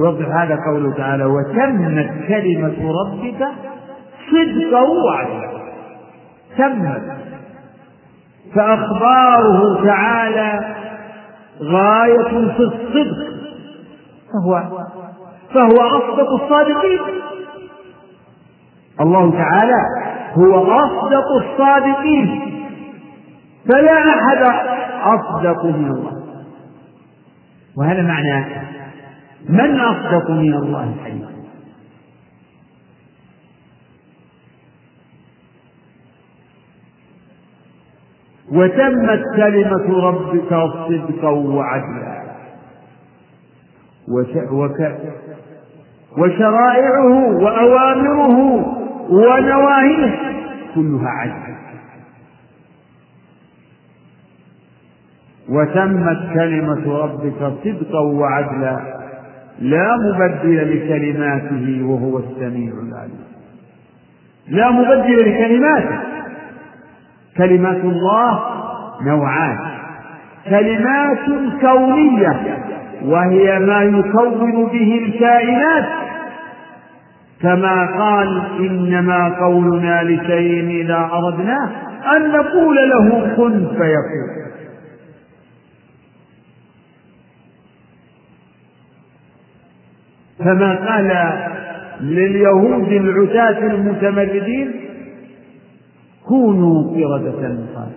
A: يوضح هذا قوله تعالى وتمت كلمة ربك صدقا وعدلا تمت فأخباره تعالى غاية في الصدق فهو فهو أصدق الصادقين الله تعالى هو أصدق الصادقين فلا أحد أصدق من الله وهذا معنى من أصدق من الله حديثا وتمت كلمة ربك صدقا وعدلا وك وشرائعه وأوامره ونواهيه كلها عدل وتمت كلمة ربك صدقا وعدلا لا مبدل لكلماته وهو السميع العليم لا مبدل لكلماته كلمات الله نوعان كلمات كونية وهي ما يكون به الكائنات كما قال إنما قولنا لشيء إذا أردناه أن نقول له كن فيكون كما قال لليهود العتاة المتمردين كونوا قردة قال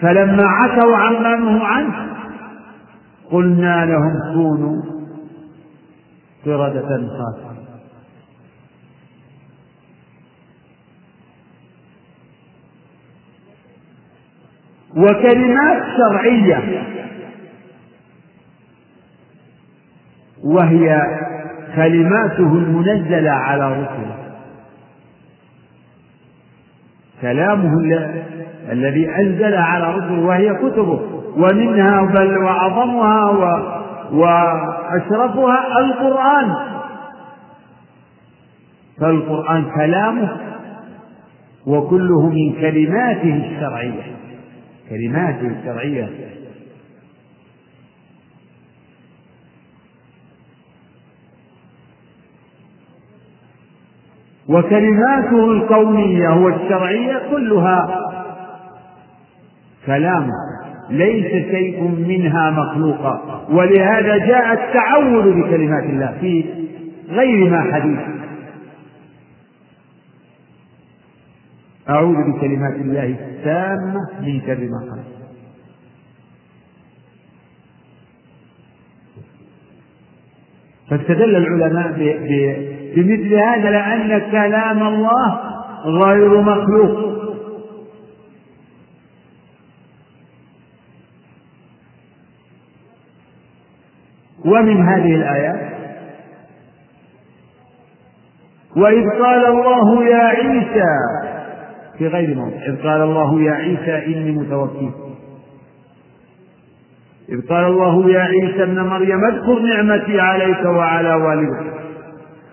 A: فلما عتوا عما نهوا عنه قلنا لهم كونوا قردة خاسرة وكلمات شرعية وهي كلماته المنزلة على رسله كلامه الذي أنزل على رسله وهي كتبه ومنها بل وأعظمها و وأشرفها القرآن فالقرآن كلامه وكله من كلماته الشرعية كلماته الشرعية وكلماته الكونية والشرعية كلها كلام ليس شيء منها مخلوقا ولهذا جاء التعوذ بكلمات الله في غير ما حديث أعوذ بكلمات الله التامة من شر ما خلق فاستدل العلماء ب... بمثل هذا لأن كلام الله غير مخلوق ومن هذه الآيات وإذ قال الله يا عيسى في غير موضع إذ قال الله يا عيسى إني متوفيك إذ قال الله يا عيسى ابن مريم اذكر نعمتي عليك وعلى والدك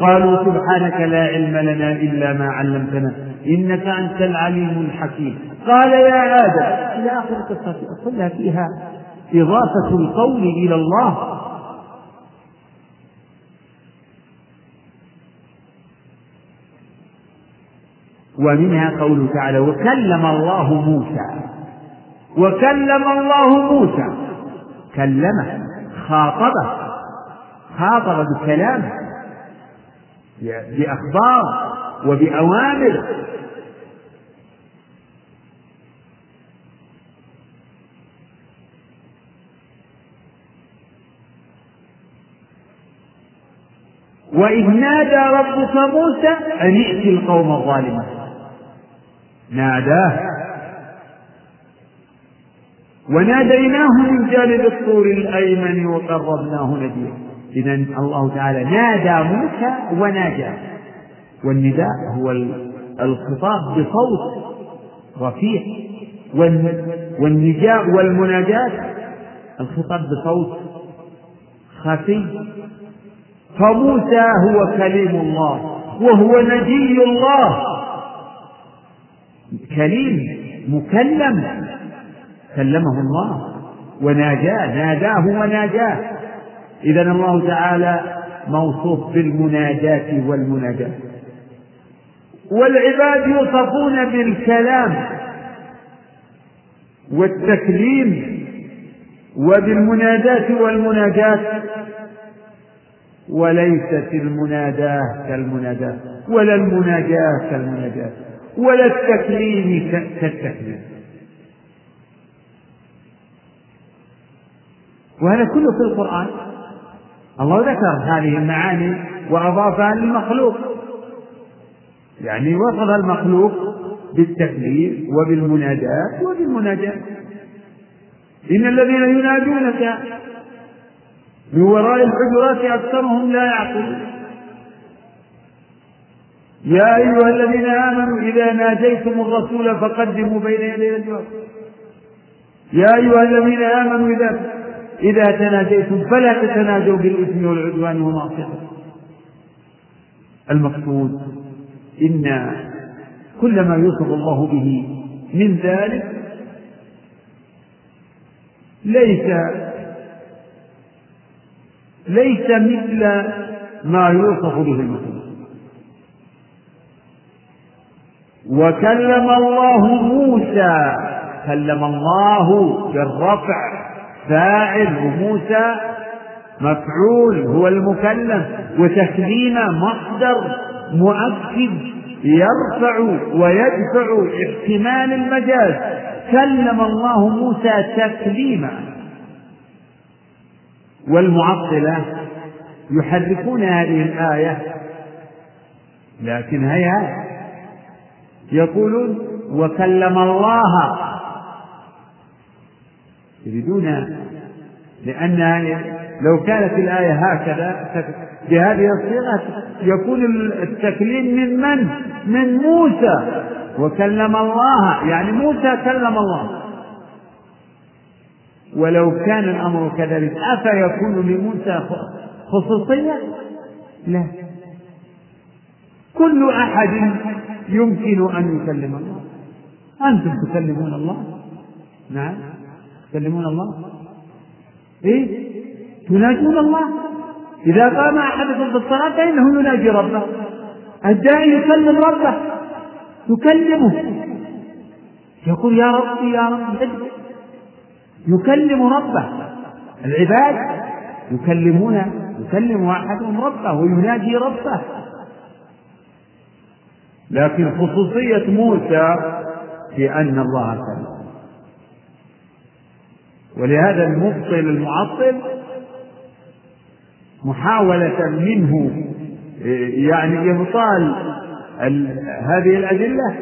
A: قالوا سبحانك لا علم لنا إلا ما علمتنا إنك أنت العليم الحكيم قال يا آدم إلى آخر القصة كلها فيها إضافة القول إلى الله ومنها قوله تعالى وكلم الله موسى وكلم الله موسى كلمه خاطبه خاطب بكلامه بأخبار وبأوامر وإذ نادى ربك موسى أن ائت القوم الظالمين ناداه وناديناه من جانب الطور الأيمن وقربناه نديه إذا الله تعالى نادى موسى وناجى والنداء هو الخطاب بصوت رفيع والنجاء والمناجاة الخطاب بصوت خفي فموسى هو كليم الله وهو نبي الله كليم مكلم كلمه الله وناجاه ناداه وناجاه إذا الله تعالى موصوف بالمناجاة والمناجاة والعباد يوصفون بالكلام والتكليم وبالمناجاة والمناجاة وليست المناداة كالمناداة ولا المناجاة كالمناجاة ولا التكليم كالتكليم وهذا كله في القرآن الله ذكر هذه المعاني وأضافها للمخلوق يعني وصف المخلوق بالتكليف وبالمناداة وبالمناجاة إن الذين ينادونك من وراء الحجرات أكثرهم لا يعقلون يا أيها الذين آمنوا إذا ناجيتم الرسول فقدموا بين يدي الجواب يا أيها الذين آمنوا إذا إذا تناجيتم فلا تتناجوا بالإثم والعدوان ومعصيته المقصود إن كل ما يوصف الله به من ذلك ليس ليس مثل ما يوصف به المخلوق وكلم الله موسى كلم الله بالرفع فاعل وموسى مفعول هو المكلم وتكليم مصدر مؤكد يرفع ويدفع احتمال المجاز كلم الله موسى تكليما والمعطلة يحرفون هذه الآية لكن هيهات يقولون وكلم الله يريدون لأن لو كانت الآية هكذا بهذه الصيغة يكون التكليم من من؟ من موسى وكلم الله يعني موسى كلم الله ولو كان الأمر كذلك أفيكون لموسى خصوصية؟ لا كل أحد يمكن أن يكلم الله أنتم تكلمون الله نعم تكلمون الله ايه تناجون الله اذا قام احدكم بالصلاه فانه يناجي ربه الداعي يكلم ربه يكلمه يقول يا ربي يا ربي يكلم ربه العباد يكلمون يكلم احدهم ربه ويناجي ربه لكن خصوصيه موسى في ان الله كلمه ولهذا المبطل المعطل محاولة منه يعني إبطال هذه الأدلة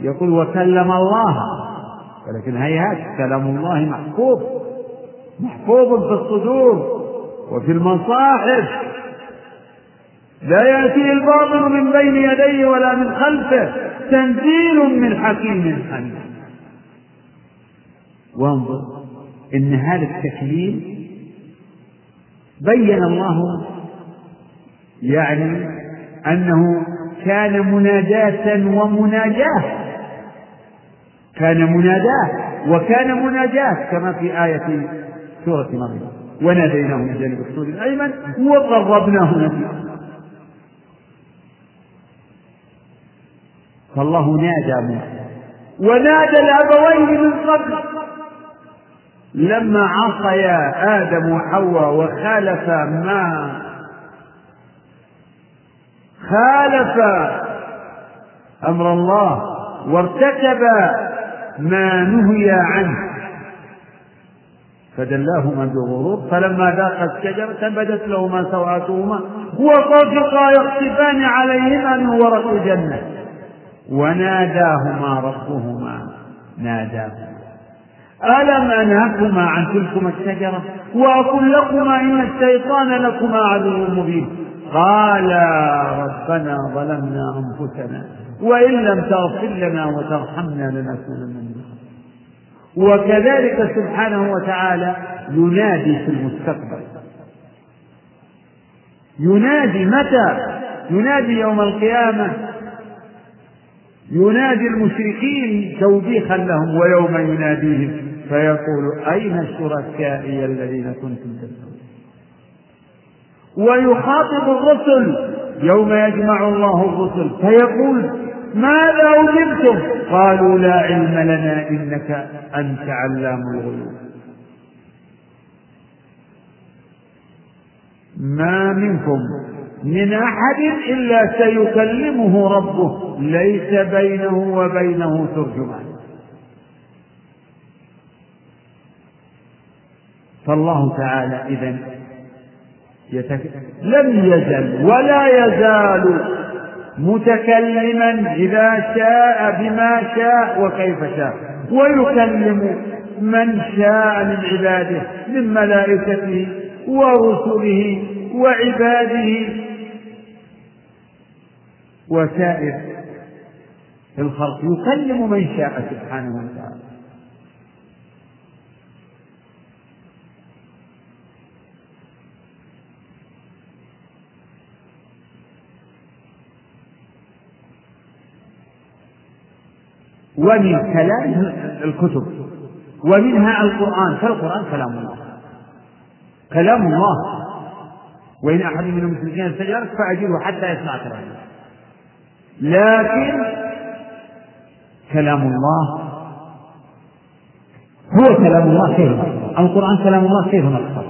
A: يقول وكلم الله ولكن هيهات كلام الله محفوظ محفوظ في الصدور وفي المصاحف لا يأتيه الباطل من بين يديه ولا من خلفه تنزيل من حكيم حميد وانظر إن هذا التكليم بين الله يعني أنه كان مناداة ومناجاة كان مناداة وكان مناجاة كما في آية سورة مريم وناديناه من جانب الطول الأيمن وقربناه نجيا فالله نادى منه ونادى الأبوين من قبل لما عصيا آدم وحواء وخالفا ما خالفا أمر الله وارتكبا ما نهي عنه فدلاهما بغرور فلما ذاقا الشجرة بدت لهما سوآتهما وطفقا يقصفان عليهما من ورق الجنة وناداهما ربهما ناداهما ألم أنهكما عن تلكما الشجرة وأقول لكما إن الشيطان لكما عدو مبين قالا ربنا ظلمنا أنفسنا وإن لم تغفر لنا وترحمنا لنكونن من وكذلك سبحانه وتعالى ينادي في المستقبل ينادي متى ينادي يوم القيامة ينادي المشركين توبيخا لهم ويوم يناديهم فيقول أين شركائي الذين كنتم تدعون ويخاطب الرسل يوم يجمع الله الرسل فيقول ماذا أجبتم قالوا لا علم لنا إنك أنت علام الغيوب ما منكم من أحد إلا سيكلمه ربه ليس بينه وبينه ترجمان فالله تعالى إذا يتك... لم يزل ولا يزال متكلما إذا شاء بما شاء وكيف شاء ويكلم من شاء من عباده من ملائكته ورسله وعباده وسائر الخلق يكلم من شاء سبحانه وتعالى ومن كلام الكتب ومنها القرآن فالقرآن كلام الله كلام الله وإن أحد من المشركين استجارك فأجيبه حتى يسمع كلام الله لكن كلام الله هو كلام الله خير القرآن كلام الله كيف نقصر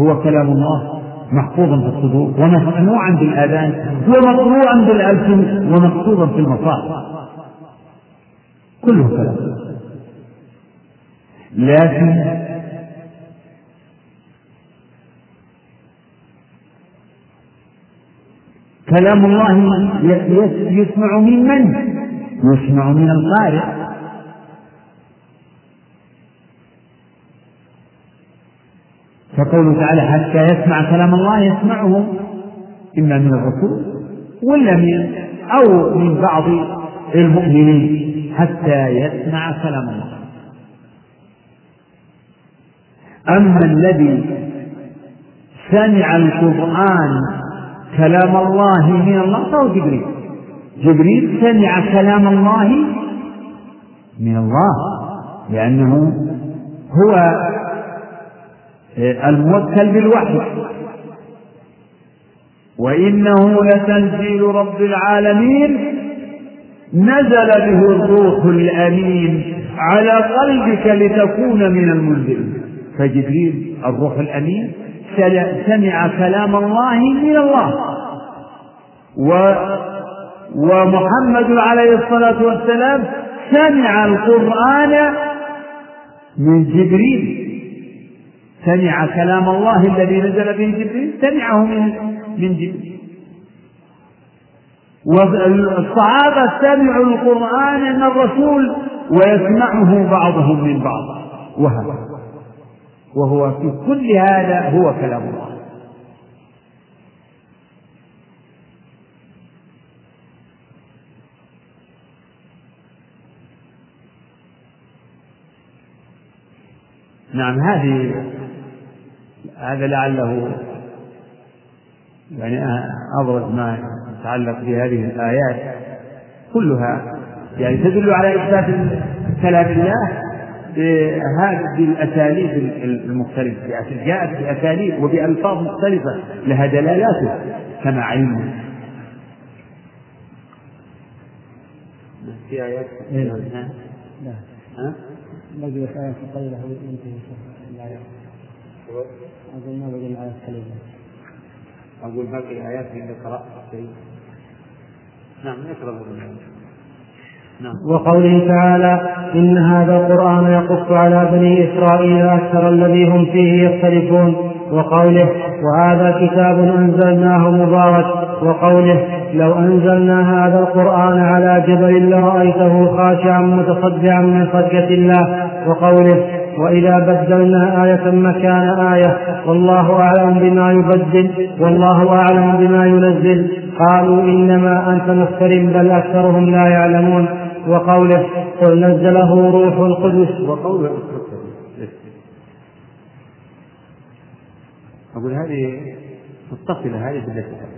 A: هو كلام الله محفوظا في الصدور ومسموعا بالآذان ومطلوعا بالألسن ومكتوبا في المصائب كله كلام لكن كلام الله يسمع من من؟ يسمع من القارئ فقوله تعالى حتى يسمع كلام الله يسمعه إما من الرسول ولا من أو من بعض المؤمنين حتى يسمع كلام الله أما الذي سمع القرآن كلام الله من الله فهو جبريل جبريل سمع كلام الله من الله لأنه هو آه، الموكل بالوحي وإنه لتنزيل رب العالمين نزل به الروح الأمين على قلبك لتكون من المنذرين فجبريل الروح الأمين سمع كلام الله من الله و ومحمد عليه الصلاة والسلام سمع القرآن من جبريل سمع كلام الله الذي نزل به جبريل سمعه من من جبريل والصحابة سمعوا القرآن من الرسول ويسمعه بعضهم من بعض وهذا وهو في كل هذا هو كلام الله نعم هذه هذا لعله يعني أبرز ما تتعلق بهذه الآيات كلها يعني تدل على إثبات كلام الله بهذه الأساليب المختلفة يعني جاءت بأساليب وبألفاظ مختلفة لها دلالاته كما علمنا في آيات إيه. لا ها؟ بقيت آية قليلة
C: وينتهي الآية أقول ما بقي الآيات قليلة أقول باقي الآيات اللي قرأتها
A: نعم يشرب نعم. وقوله تعالى إن هذا القرآن يقص على بني إسرائيل أكثر الذي هم فيه يختلفون وقوله وهذا كتاب أنزلناه مبارك وقوله لو أنزلنا هذا القرآن على جبل لرأيته خاشعا متصدعا من خشية الله وقوله وإذا بدلنا آية مكان آية والله أعلم بما يبدل والله أعلم بما ينزل قالوا إنما أنت مفتر بل أكثرهم لا يعلمون وقوله قل نزله روح القدس وقوله
C: أقول هذه متصلة هذه بالتي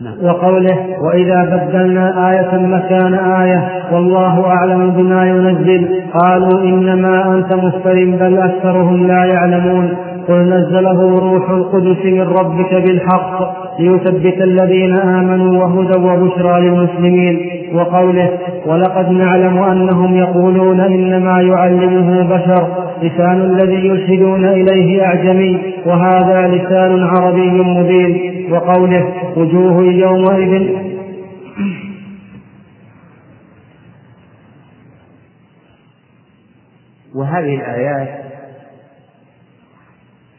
A: نعم. وقوله وإذا بدلنا آية مكان آية والله أعلم بما ينزل قالوا إنما أنت مفتر بل أكثرهم لا يعلمون قل نزله روح القدس من ربك بالحق ليثبت الذين آمنوا وهدى وبشرى للمسلمين وقوله ولقد نعلم أنهم يقولون إنما يعلمه بشر لسان الذي يلحدون إليه أعجمي وهذا لسان عربي مبين وقوله وجوه يومئذ وهذه الآيات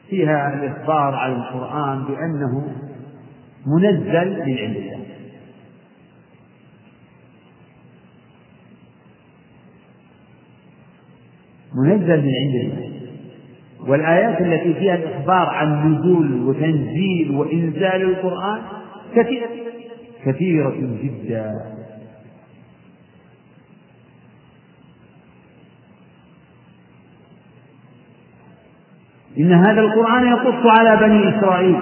A: فيها الإخبار على القرآن بأنه منزل من عند الله منزل من عند الله والآيات التي فيها الإخبار عن نزول وتنزيل وإنزال القرآن كثيرة كثيرة جدا إن هذا القرآن يقص على بني إسرائيل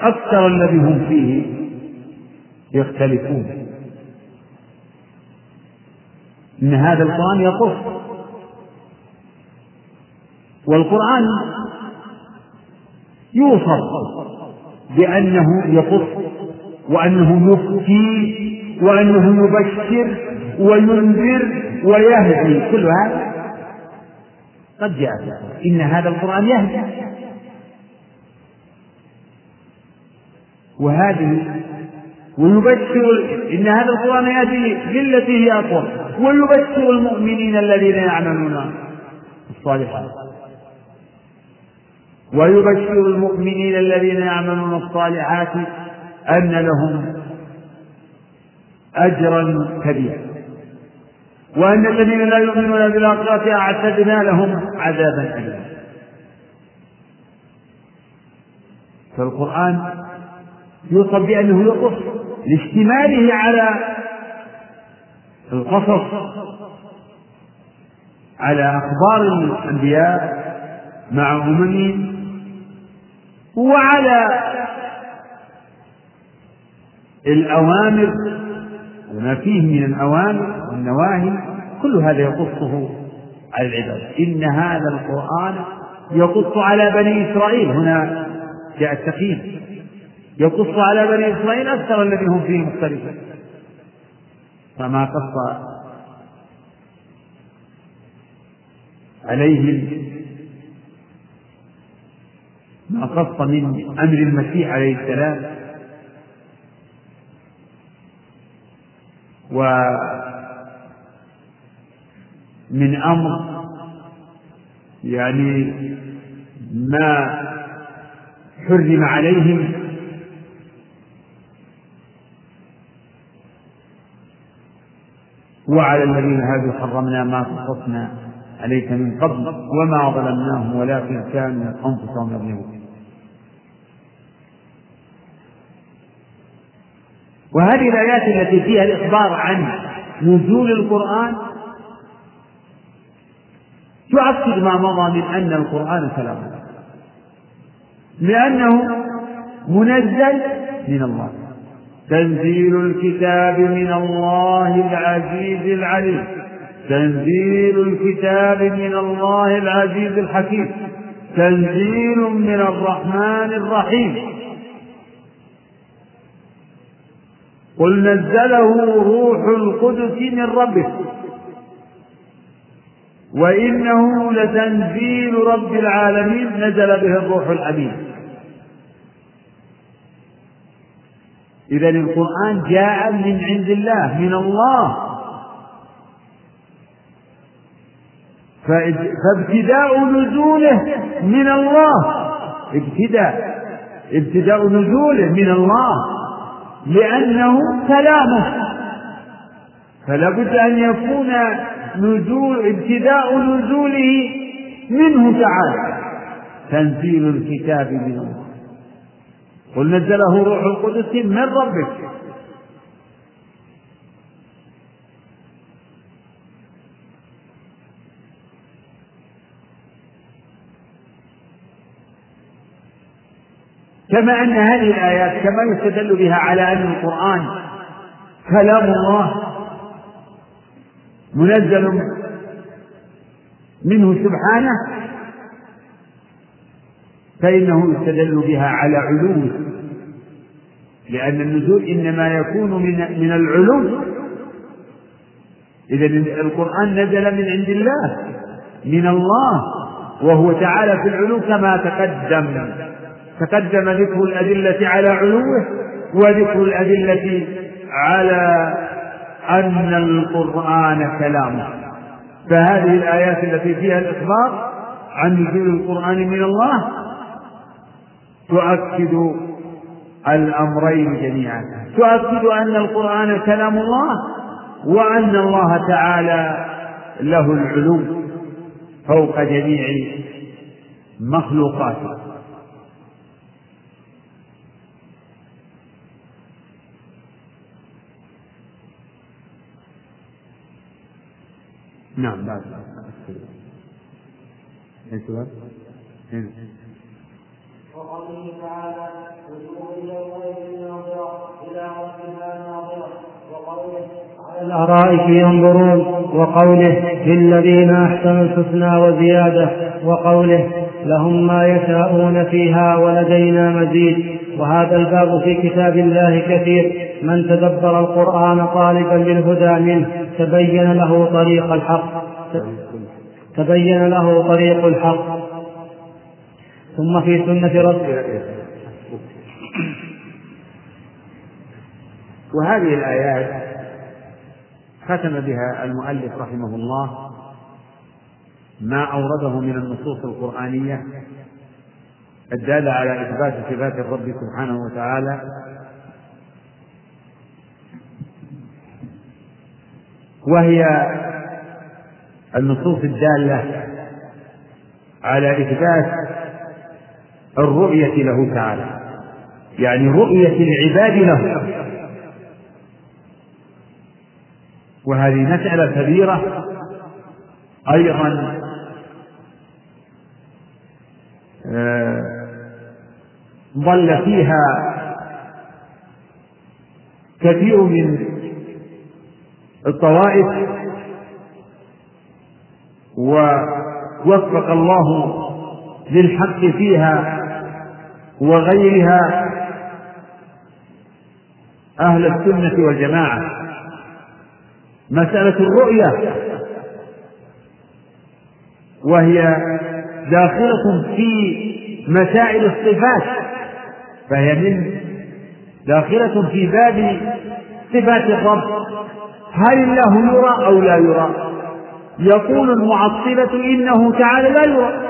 A: أكثر الذي هم فيه يختلفون إن هذا القرآن يقص والقرآن يوصف بأنه يقص وأنه يفتي وأنه يبشر وينذر ويهدي كل هذا قد جاء إن هذا القرآن يهدي وهذه ويبشر إن هذا القرآن يهدي للتي هي أقوم ويبشر المؤمنين الذين يعملون الصالحات ويبشر المؤمنين الذين يعملون الصالحات أن لهم أجرا كبيرا وأن الذين لا يؤمنون بالآخرة أعتدنا لهم عذابا أليما فالقرآن يوصف بأنه يقص لاشتماله على القصص على أخبار الأنبياء مع أممهم وعلى الأوامر وما فيه من الأوامر والنواهي كل هذا يقصه على العباد إن هذا القرآن يقص على بني إسرائيل هنا جاء التقييم يقص على بني إسرائيل أكثر الذي هم فيه مختلفون فما قص عليهم ما من أمر المسيح عليه السلام ومن أمر يعني ما حرم عليهم وعلى الذين هادوا حرمنا ما قصصنا عليك من قبل وما ظلمناهم ولكن كانوا أنفسهم يظلمون وهذه الآيات التي فيها الإخبار عن نزول القرآن تؤكد ما مضى من أن القرآن كلام الله لأنه منزل من الله تنزيل الكتاب من الله العزيز العليم تنزيل الكتاب من الله العزيز الحكيم تنزيل من الرحمن الرحيم قل نزله روح القدس من ربك وإنه لتنزيل رب العالمين نزل به الروح الأمين إذا القرآن جاء من عند الله من الله فابتداء نزوله من الله ابتداء ابتداء نزوله من الله لأنه كلامه فلا بد أن يكون نزول ابتداء نزوله منه تعالى تنزيل الكتاب من الله قل نزله روح القدس من ربك كما أن هذه الآيات كما يستدل بها على أن القرآن كلام الله منزل منه سبحانه فإنه يستدل بها على علوه لأن النزول إنما يكون من من العلو إذا القرآن نزل من عند الله من الله وهو تعالى في العلو كما تقدم تقدم ذكر الأدلة على علوه وذكر الأدلة على أن القرآن كلامه فهذه الآيات التي فيها الإخبار عن نزول القرآن من الله تؤكد الأمرين جميعا تؤكد أن القرآن كلام الله وأن الله تعالى له العلو فوق جميع مخلوقاته نعم بعد السؤال؟ هنا إيه. وقوله تعالى إلى وقوله على الأرائك ينظرون وقوله للذين أحسنوا الحسنى وزيادة وقوله لهم ما يشاءون فيها ولدينا مزيد وهذا الباب في كتاب الله كثير من تدبر القرآن طالبا للهدى منه تبين له طريق الحق تبين له طريق الحق ثم في سنة ربه وهذه الآيات ختم بها المؤلف رحمه الله ما أورده من النصوص القرآنية الدالة على إثبات صفات الرب سبحانه وتعالى وهي النصوص الدالة على إثبات الرؤية له تعالى يعني رؤية العباد له وهذه مسألة كبيرة أيضا آه ضل فيها كثير من الطوائف ووفق الله للحق فيها وغيرها أهل السنة والجماعة مسألة الرؤية وهي داخلة في مسائل الصفات فهي من داخلة في باب صفات الرب هل الله يرى أو لا يرى يقول المعصبة إنه تعالى لا يرى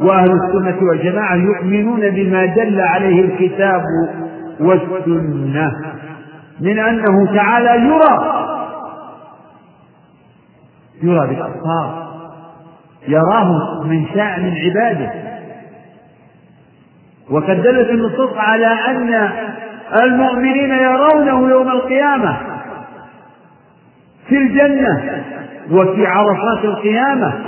A: وأهل السنة والجماعة يؤمنون بما دل عليه الكتاب والسنة من أنه تعالى يرى يرى بالأبصار يراه من شاء من عباده وقد دلت النصوص على أن المؤمنين يرونه يوم القيامة في الجنة وفي عرفات القيامة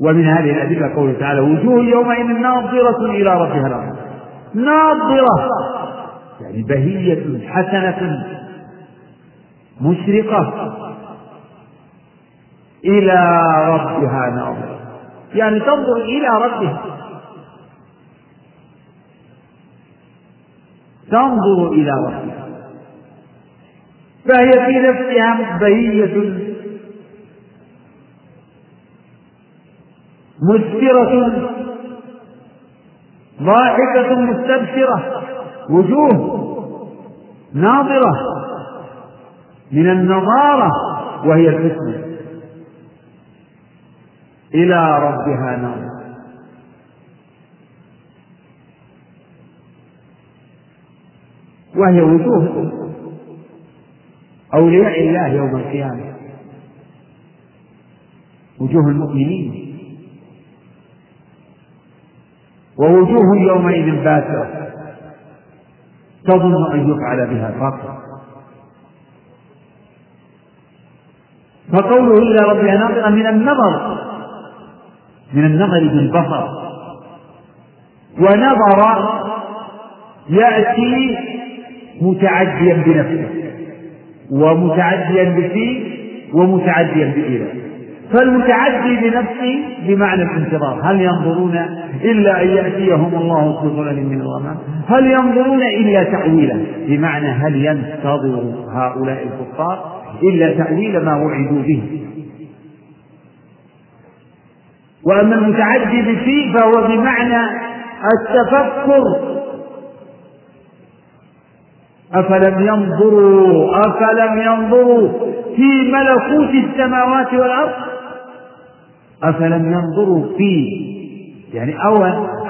A: ومن هذه الأدلة قوله تعالى وجوه يومئذ ناظرة إلى ربها ناظرة يعني بهية حسنة مشرقة إلى ربها ناظرة يعني تنظر إلى ربها تنظر إلى ربها فهي في نفسها بهية مسفرة ضاحكة مستبشرة وجوه ناظرة من النظارة وهي الحسنى إلى ربها ناظرة وهي وجوه أولياء الله يوم القيامة وجوه المؤمنين ووجوه يومئذ باسرة تظن أن يفعل بها فقط فقوله إلى ربها ناظرة من النظر من النظر بالبصر ونظر يأتي متعديا بنفسه ومتعديا بفيه ومتعديا بإله فالمتعدي بنفسه بمعنى الانتظار هل ينظرون إلا أن يأتيهم الله في ظلل من الغمام هل ينظرون إلا تأويلا بمعنى هل ينتظر هؤلاء الكفار إلا تأويل ما وعدوا به وأما المتعدي بالفي فهو بمعنى التفكر أفلم ينظروا أفلم ينظروا في ملكوت السماوات والأرض أفلم ينظروا فيه يعني أو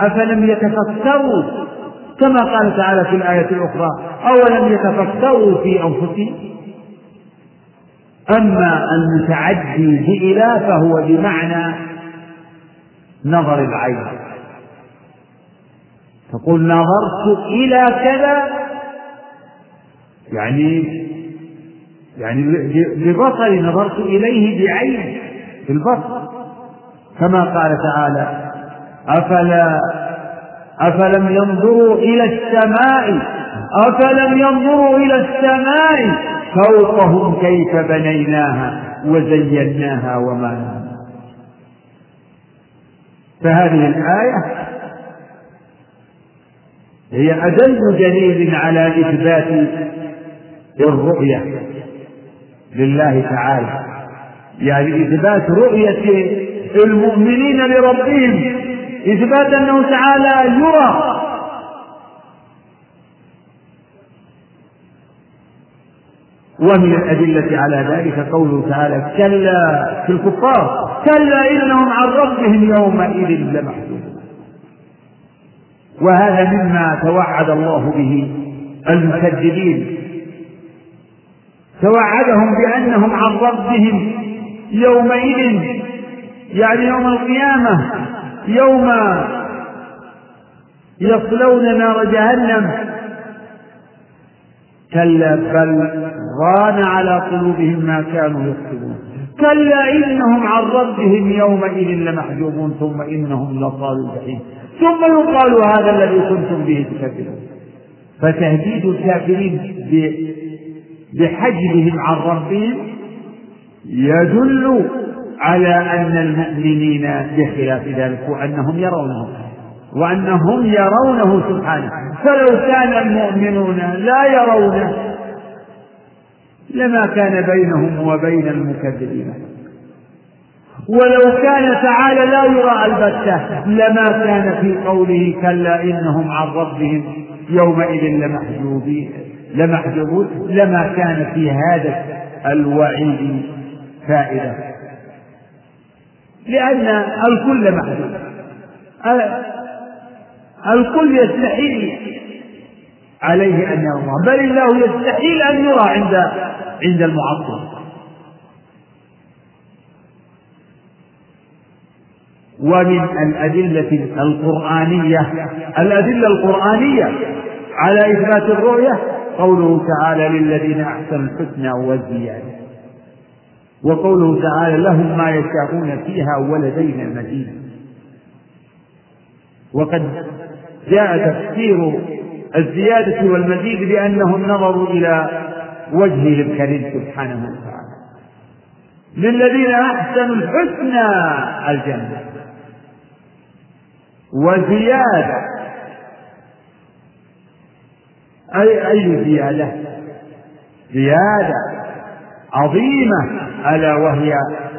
A: أفلم يتفكروا كما قال تعالى في الآية الأخرى أولم يتفكروا في أنفسهم أما المتعدي بإلى فهو بمعنى نظر العين تقول نظرت إلى كذا يعني يعني ببصري نظرت إليه بعيني بالبصر كما قال تعالى أفلا أفلم ينظروا إلى السماء أفلم ينظروا إلى السماء فوقهم كيف بنيناها وزيناها وما فهذه الآية هي أدل دليل على إثبات الرؤية لله تعالى يعني إثبات رؤية المؤمنين لربهم إثبات أنه تعالى يرى ومن الأدلة على ذلك قوله تعالى كلا في الكفار كلا إنهم عن ربهم يومئذ لمحجوبون وهذا مما توعد الله به المكذبين توعدهم بأنهم عن ربهم يومئذ يعني يوم القيامة يوم يصلون نار جهنم كلا بل ران على قلوبهم ما كانوا يكسبون كلا إنهم عن ربهم يومئذ لمحجوبون ثم إنهم لصال الجحيم ثم يقال هذا الذي كنتم به تكذبون فتهديد الكافرين بحجبهم عن ربهم يدل على أن المؤمنين بخلاف ذلك وأنهم يرونه وأنهم يرونه سبحانه فلو كان المؤمنون لا يرونه لما كان بينهم وبين المكذبين ولو كان تعالى لا يرى البتة لما كان في قوله كلا إنهم عن ربهم يومئذ لمحجوبين لمحجوبون لما كان في هذا الوعيد فائدة لأن الكل محدود أه؟ الكل يستحيل عليه أن يرضى بل الله يستحيل أن يرى عند عند المعطل ومن الأدلة القرآنية الأدلة القرآنية على إثبات الرؤية قوله تعالى للذين أحسنوا الحسنى والزيادة وقوله تعالى لهم ما يشاءون فيها ولدينا مزيد وقد جاء تفسير الزيادة والمزيد بأنهم نظروا إلى وجهه الكريم سبحانه وتعالى للذين أحسنوا الحسنى الجنة وزيادة أي أي زيادة زيادة عظيمة ألا وهي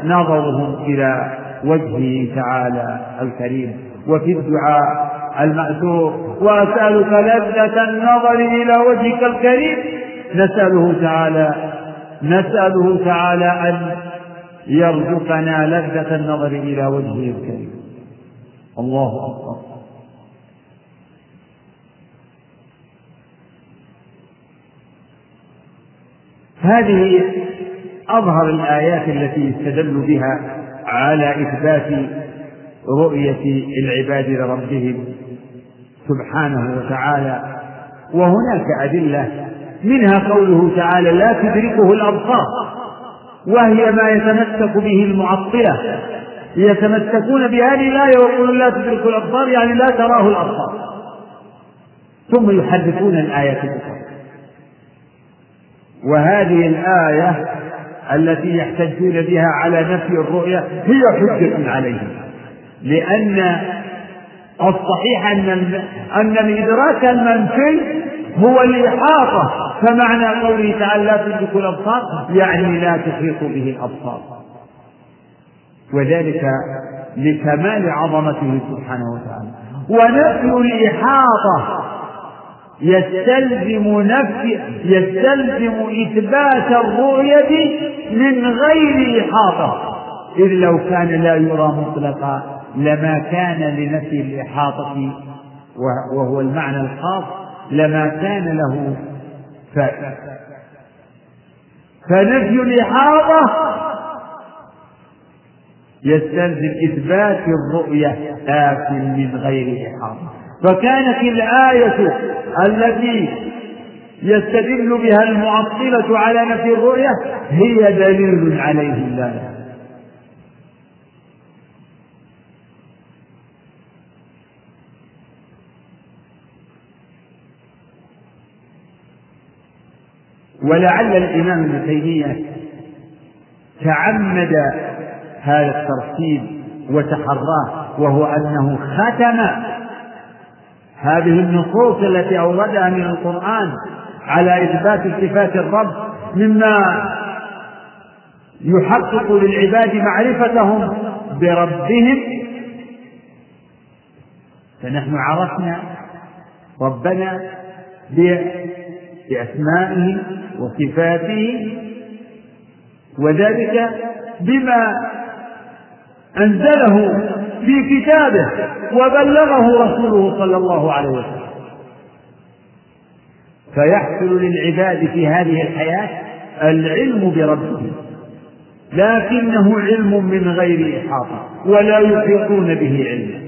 A: نظرهم إلى وجهه تعالى الكريم وفي الدعاء المأثور وأسألك لذة النظر إلى وجهك الكريم نسأله تعالى نسأله تعالى أن يرزقنا لذة النظر إلى وجهه الكريم الله أكبر هذه أظهر الآيات التي يستدل بها على إثبات رؤية العباد لربهم سبحانه وتعالى وهناك أدلة منها قوله تعالى لا تدركه الأبصار وهي ما يتمسك به المعطلة يتمسكون بهذه الآية ويقولون لا تدرك الأبصار يعني لا تراه الأبصار ثم يحدثون الآيات الأخرى وهذه الآية التي يحتجون بها على نفي الرؤية هي حجة عليهم لأن الصحيح أن أن الإدراك المنفي هو الإحاطة فمعنى قوله تعالى لا تدرك الأبصار يعني لا تحيط به الأبصار وذلك لكمال عظمته سبحانه وتعالى ونفي الإحاطة يستلزم نفس يستلزم إثبات الرؤية من غير إحاطة إذ لو كان لا يرى مطلقا لما كان لنفي الإحاطة وهو المعنى الخاص لما كان له فائدة فنفي الإحاطة يستلزم إثبات الرؤية آكل من غير إحاطة فكانت الآية التي يستدل بها المعطلة على نفي الرؤية هي دليل عليه الله ولعل الإمام ابن تيمية تعمد هذا الترتيب وتحراه وهو أنه ختم هذه النصوص التي أوردها من القرآن على إثبات صفات الرب مما يحقق للعباد معرفتهم بربهم فنحن عرفنا ربنا بأسمائه وصفاته وذلك بما أنزله في كتابه وبلغه رسوله صلى الله عليه وسلم فيحصل للعباد في هذه الحياة العلم بربهم لكنه علم من غير إحاطة ولا يحيطون به علما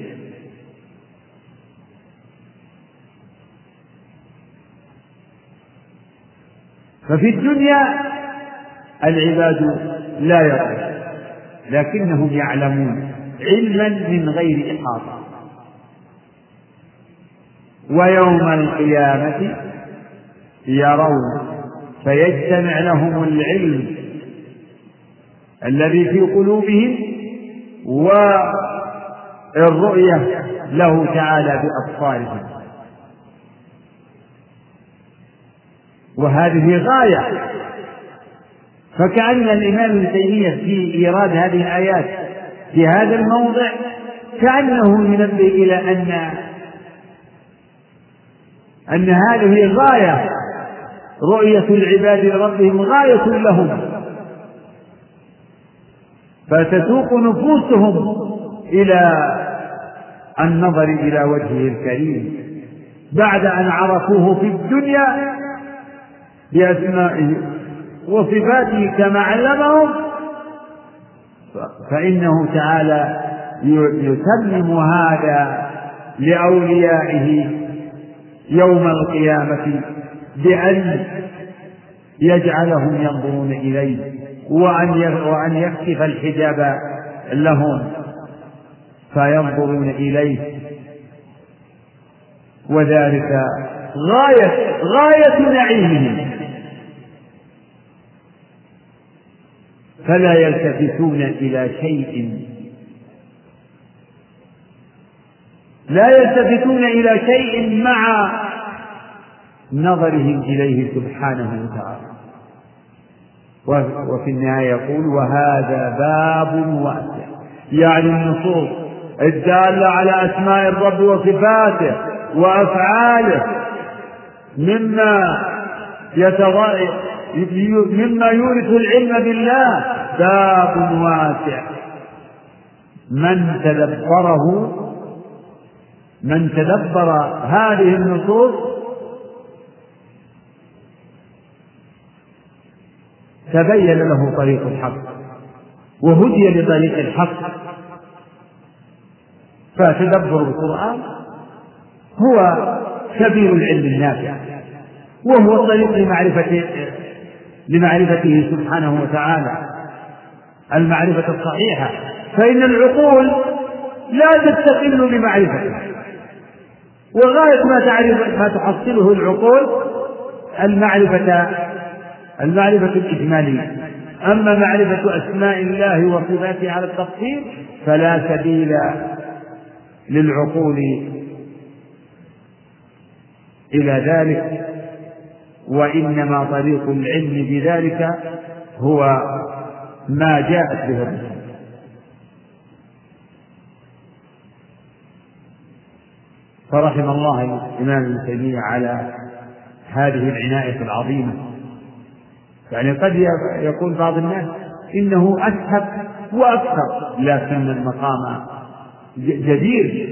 A: ففي الدنيا العباد لا يرون لكنهم يعلمون علما من غير إحاطة ويوم القيامة يرون فيجتمع لهم العلم الذي في قلوبهم والرؤية له تعالى بأبصارهم وهذه غاية فكأن الإمام ابن تيمية في إيراد هذه الآيات في هذا الموضع كأنه ينبه إلى أن أن هذه غاية رؤية العباد لربهم غاية لهم فتسوق نفوسهم إلى النظر إلى وجهه الكريم بعد أن عرفوه في الدنيا بأسمائه وصفاته كما علمهم فإنه تعالى يتمم هذا لأوليائه يوم القيامة بأن يجعلهم ينظرون إليه وأن وأن يكشف الحجاب لهم فينظرون إليه وذلك غاية غاية نعيمهم فلا يلتفتون إلى شيء لا يلتفتون إلى شيء مع نظرهم إليه سبحانه وتعالى وفي النهاية يقول وهذا باب واسع يعني النصوص الدالة على أسماء الرب وصفاته وأفعاله مما يتضاءل مما يورث العلم بالله باب واسع من تدبره من تدبر هذه النصوص تبين له طريق الحق وهدي لطريق الحق فتدبر القرآن هو سبيل العلم النافع وهو طريق لمعرفة لمعرفته سبحانه وتعالى المعرفة الصحيحة فإن العقول لا تستقل بمعرفته وغاية ما تعرف ما تحصله العقول المعرفة المعرفة الإجمالية أما معرفة أسماء الله وصفاته على التفصيل فلا سبيل للعقول إلى ذلك وإنما طريق العلم بذلك هو ما جاءت به الرسل فرحم الله الإمام ابن تيمية على هذه العناية العظيمة يعني قد يقول بعض الناس إنه أسهب وأكثر لكن المقام جدير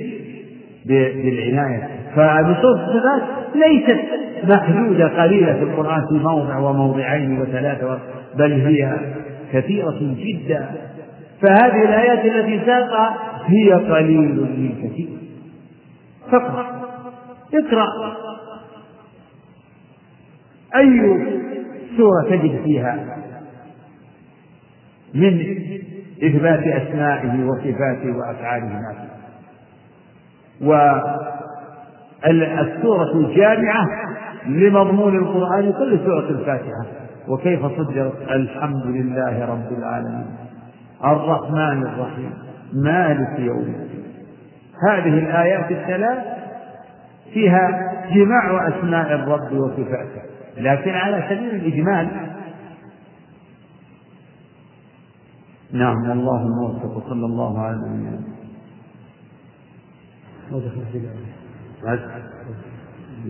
A: بالعناية فنصوص الصفات ليست محدودة قليلة في القرآن في موضع وموضعين وثلاثة بل هي كثيرة جدا فهذه الآيات التي ساقها هي قليل من كثير فاقرأ اقرأ أي سورة تجد فيها من إثبات أسمائه وصفاته وأفعاله ما فيها والسورة الجامعة لمضمون القرآن كل سورة الفاتحة وكيف صدرت الحمد لله رب العالمين الرحمن الرحيم مالك يوم الدين هذه الآيات الثلاث فيها جماع أسماء الرب وصفاته لكن على سبيل الإجمال نعم الله الموفق صلى
D: الله عليه وسلم دخل في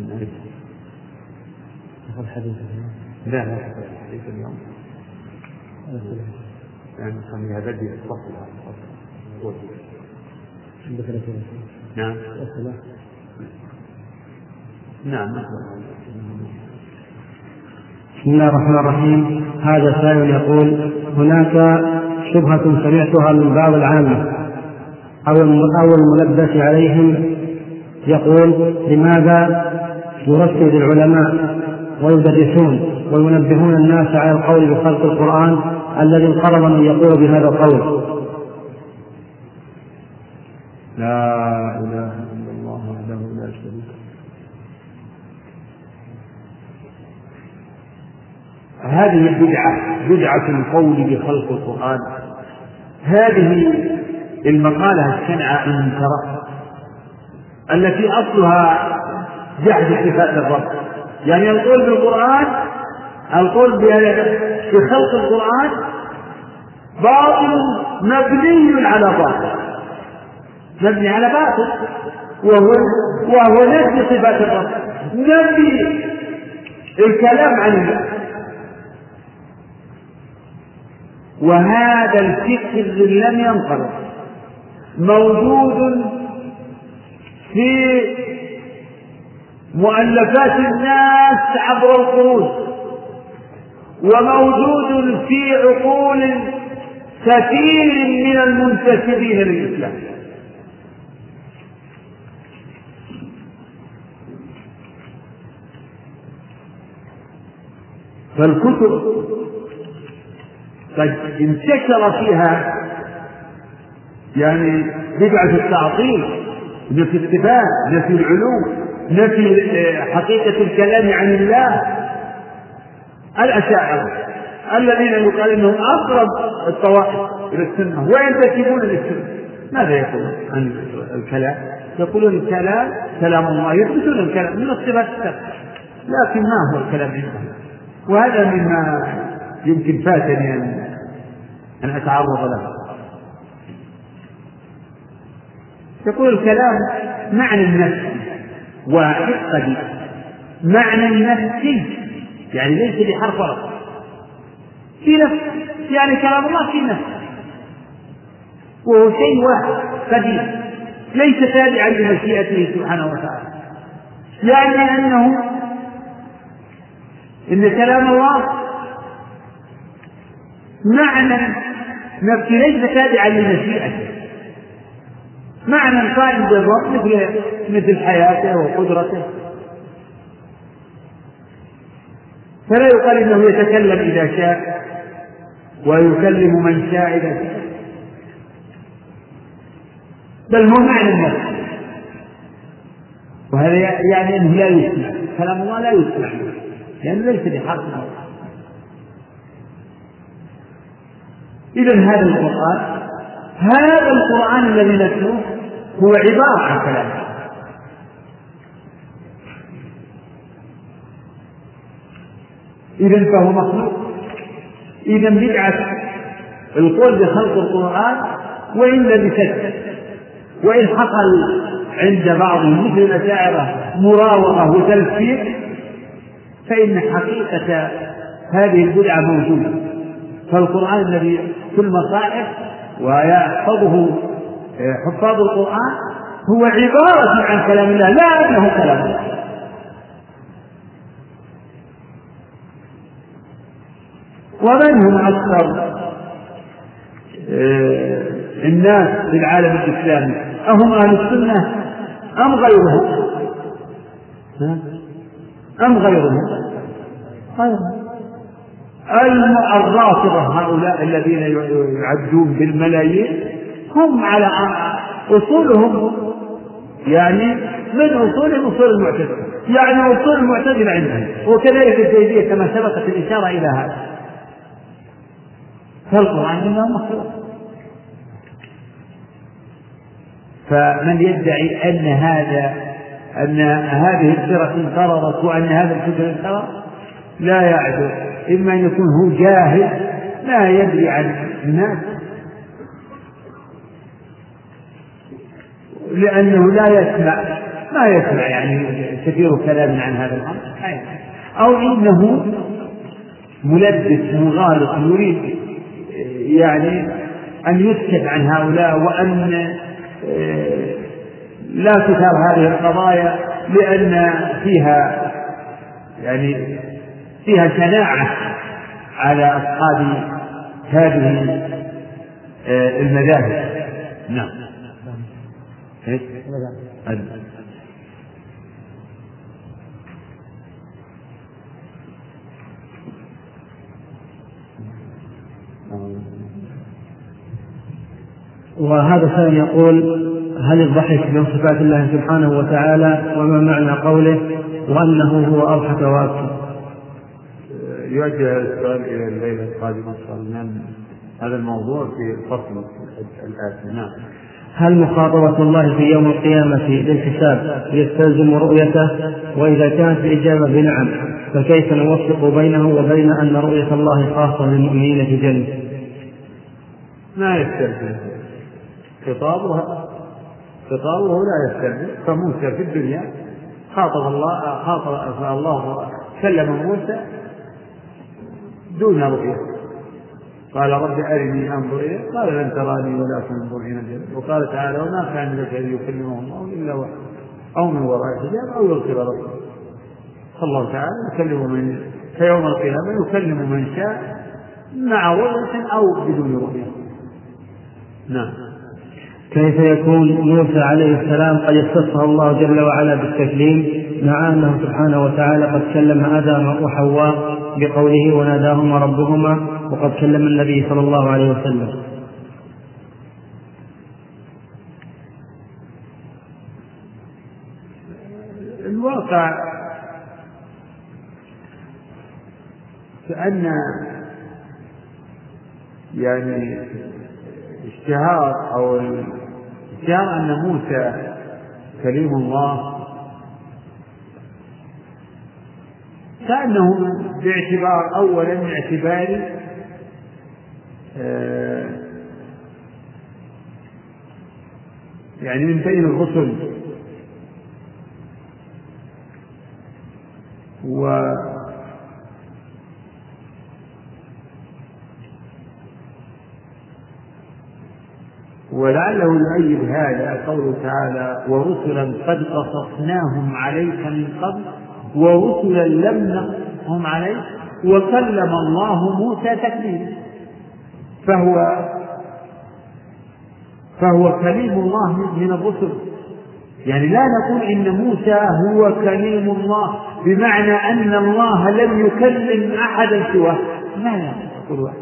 D: دخل
A: حديث لا لا دخل حديث اليوم يعني
D: بدي دخل في نعم الصلاة نعم،,
A: نعم بسم الله الرحمن الرحيم هذا سائل يقول هناك شبهة سمعتها من بعض العامة أو أو الملبس عليهم يقول لماذا يرشد العلماء ويدرسون وينبهون الناس على القول بخلق القرآن الذي انقرض من يقول بهذا القول لا إله إلا الله وحده لا شريك هذه البدعة بدعة القول بخلق القرآن هذه المقالة الشنعة المنكرة التي أصلها جحد صفات الرب يعني القول بالقرآن القول بخلق القرآن باطل مبني على باطل مبني على باطل وهو وهو نفي صفات الرب نفي الكلام عن الله وهذا الفكر لم ينقرض موجود في مؤلفات الناس عبر القرون وموجود في عقول كثير من المنتسبين للإسلام فالكتب قد انتشر فيها يعني بدعة التعطيل نفي الصفات نفي العلو نفي آه، حقيقة الكلام عن الله الأشاعرة الذين يقال أنهم أقرب الطوائف إلى السنة وينتسبون للسنة ماذا يقولون عن الكلام؟ يقولون الكلام كلام الله يثبتون الكلام من الصفات لكن ما هو الكلام عندهم؟ وهذا مما يمكن فاتني أن أتعرض له يقول الكلام معنى نفسي واحد قديم معنى نفسي يعني ليس بحرف واحد في نفس يعني كلام الله في نفس وهو شيء واحد قديم ليس تابعا لمشيئته سبحانه وتعالى يعني انه ان كلام الله معنى نفسي ليس تابعا لمشيئته معنى قائم بالرب مثل مثل حياته وقدرته فلا يقال انه يتكلم اذا شاء ويكلم من شاء اذا شاء بل هو معنى النفس وهذا يعني انه لا يسمع كلام الله لا يسمع لانه ليس بحق اذا هذا القران هذا القران الذي نتلوه هو عبارة عن كلام إذا فهو مخلوق إذا بدعة القول بخلق القرآن وإن لبست وإن حصل عند بعضهم مثل الأشاعرة مراوغة وتلفيق فإن حقيقة هذه البدعة موجودة فالقرآن الذي في المصائب ويحفظه حفاظ القرآن هو عبارة عن كلام الله لا أنه كلام الله ومن هم أكثر آه، الناس في العالم الإسلامي أهم أهل السنة أم غيرهم أم غيرهم غيرهم الرافضة هؤلاء الذين يعدون بالملايين هم على أصولهم يعني من أصولهم أصول المعتزلة يعني أصول المعتزلة عندهم وكذلك الزيدية كما سبقت الإشارة إلى هذا فالقرآن إنه مخلوق فمن يدعي أن هذا أن هذه الفرق انقرضت وأن هذا الفكر انقرض لا يعذر إما أن يكون هو جاهل لا يدري عن الناس لأنه لا يسمع ما يسمع يعني كثير كلام عن هذا الأمر أو إنه ملبس مغالط يريد يعني أن يسكت عن هؤلاء وأن آه، لا تثار هذه القضايا لأن فيها يعني فيها شناعة على أصحاب هذه آه، المذاهب نعم ايش؟ نعم. أدنى وهذا السائل يقول هل الضحك من صفات الله سبحانه وتعالى وما معنى قوله وأنه هو أضحك واكثر
E: يوجه السؤال إلى الليلة القادمة إن شاء الله هذا الموضوع في الفصل الآتي نعم.
A: هل مخاطبة الله في يوم القيامة للحساب يستلزم رؤيته؟ وإذا كانت الإجابة بنعم فكيف نوفق بينه وبين أن رؤية الله خاصة للمؤمنين في
E: الجنة؟ ما يستلزم خطابه خطابه لا يستلزم فموسى في الدنيا خاطب الله خاطب الله كلم موسى دون رؤية قال رب أرني أنظر إليك قال لن تراني ولكن انظر إلى الجنة وقال تعالى وما كان لك أن يكلمه الله إلا وحده أو من وراء حجاب أو يغفر ربه فالله تعالى يكلم من فيوم القيامة يكلم من شاء مع رؤية أو بدون رؤية
A: نعم كيف يكون موسى عليه السلام قد اختصه الله جل وعلا بالتكليم مع انه سبحانه وتعالى قد كلم ادم وحواء بقوله وناداهما ربهما وقد كلم النبي صلى الله عليه وسلم الواقع كأن يعني اشتهار أو اشتهار أن موسى كليم الله كأنه باعتبار أولا اعتبار آه، يعني من بين الرسل و ولعله يؤيد هذا قوله تعالى ورسلا قد قصصناهم عليك من قبل ورسلا لم نقصهم عليك وكلم الله موسى تكليما فهو فهو كليم الله من الرسل يعني لا نقول إن موسى هو كليم الله بمعنى أن الله لم يكلم أحدا سواه لا يقول واحد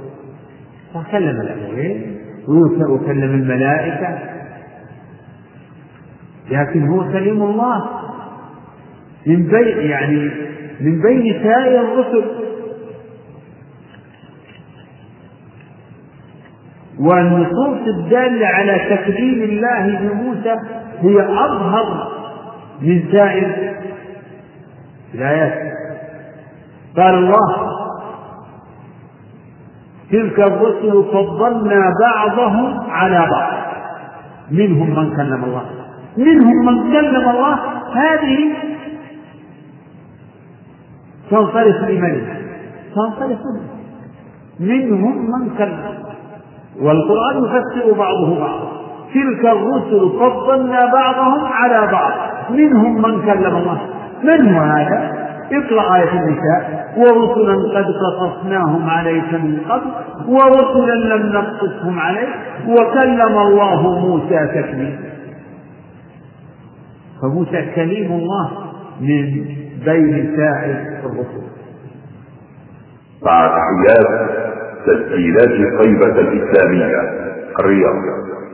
A: فكلم الأولين موسى وكلم الملائكة لكن هو كليم الله من بين يعني من بين سائر الرسل والنصوص الدالة على تكريم الله لموسى هي أظهر من سائر الآيات قال الله تلك الرسل فضلنا بعضهم على بعض منهم من كلم الله منهم من كلم الله هذه تنصرف لمن تنصرف منهم من كلم والقرآن يفسر بعضه بعضا تلك الرسل فضلنا بعضهم على بعض منهم من كلم الله من هو هذا؟ اقرأ آية النساء ورسلا قد قصصناهم عليك من قبل ورسلا لم نقصصهم عليك وكلم الله موسى تكليما فموسى كليم الله من بين سائر الرسل بعد تحيات تسجيلات قيبة الإسلامية الرياض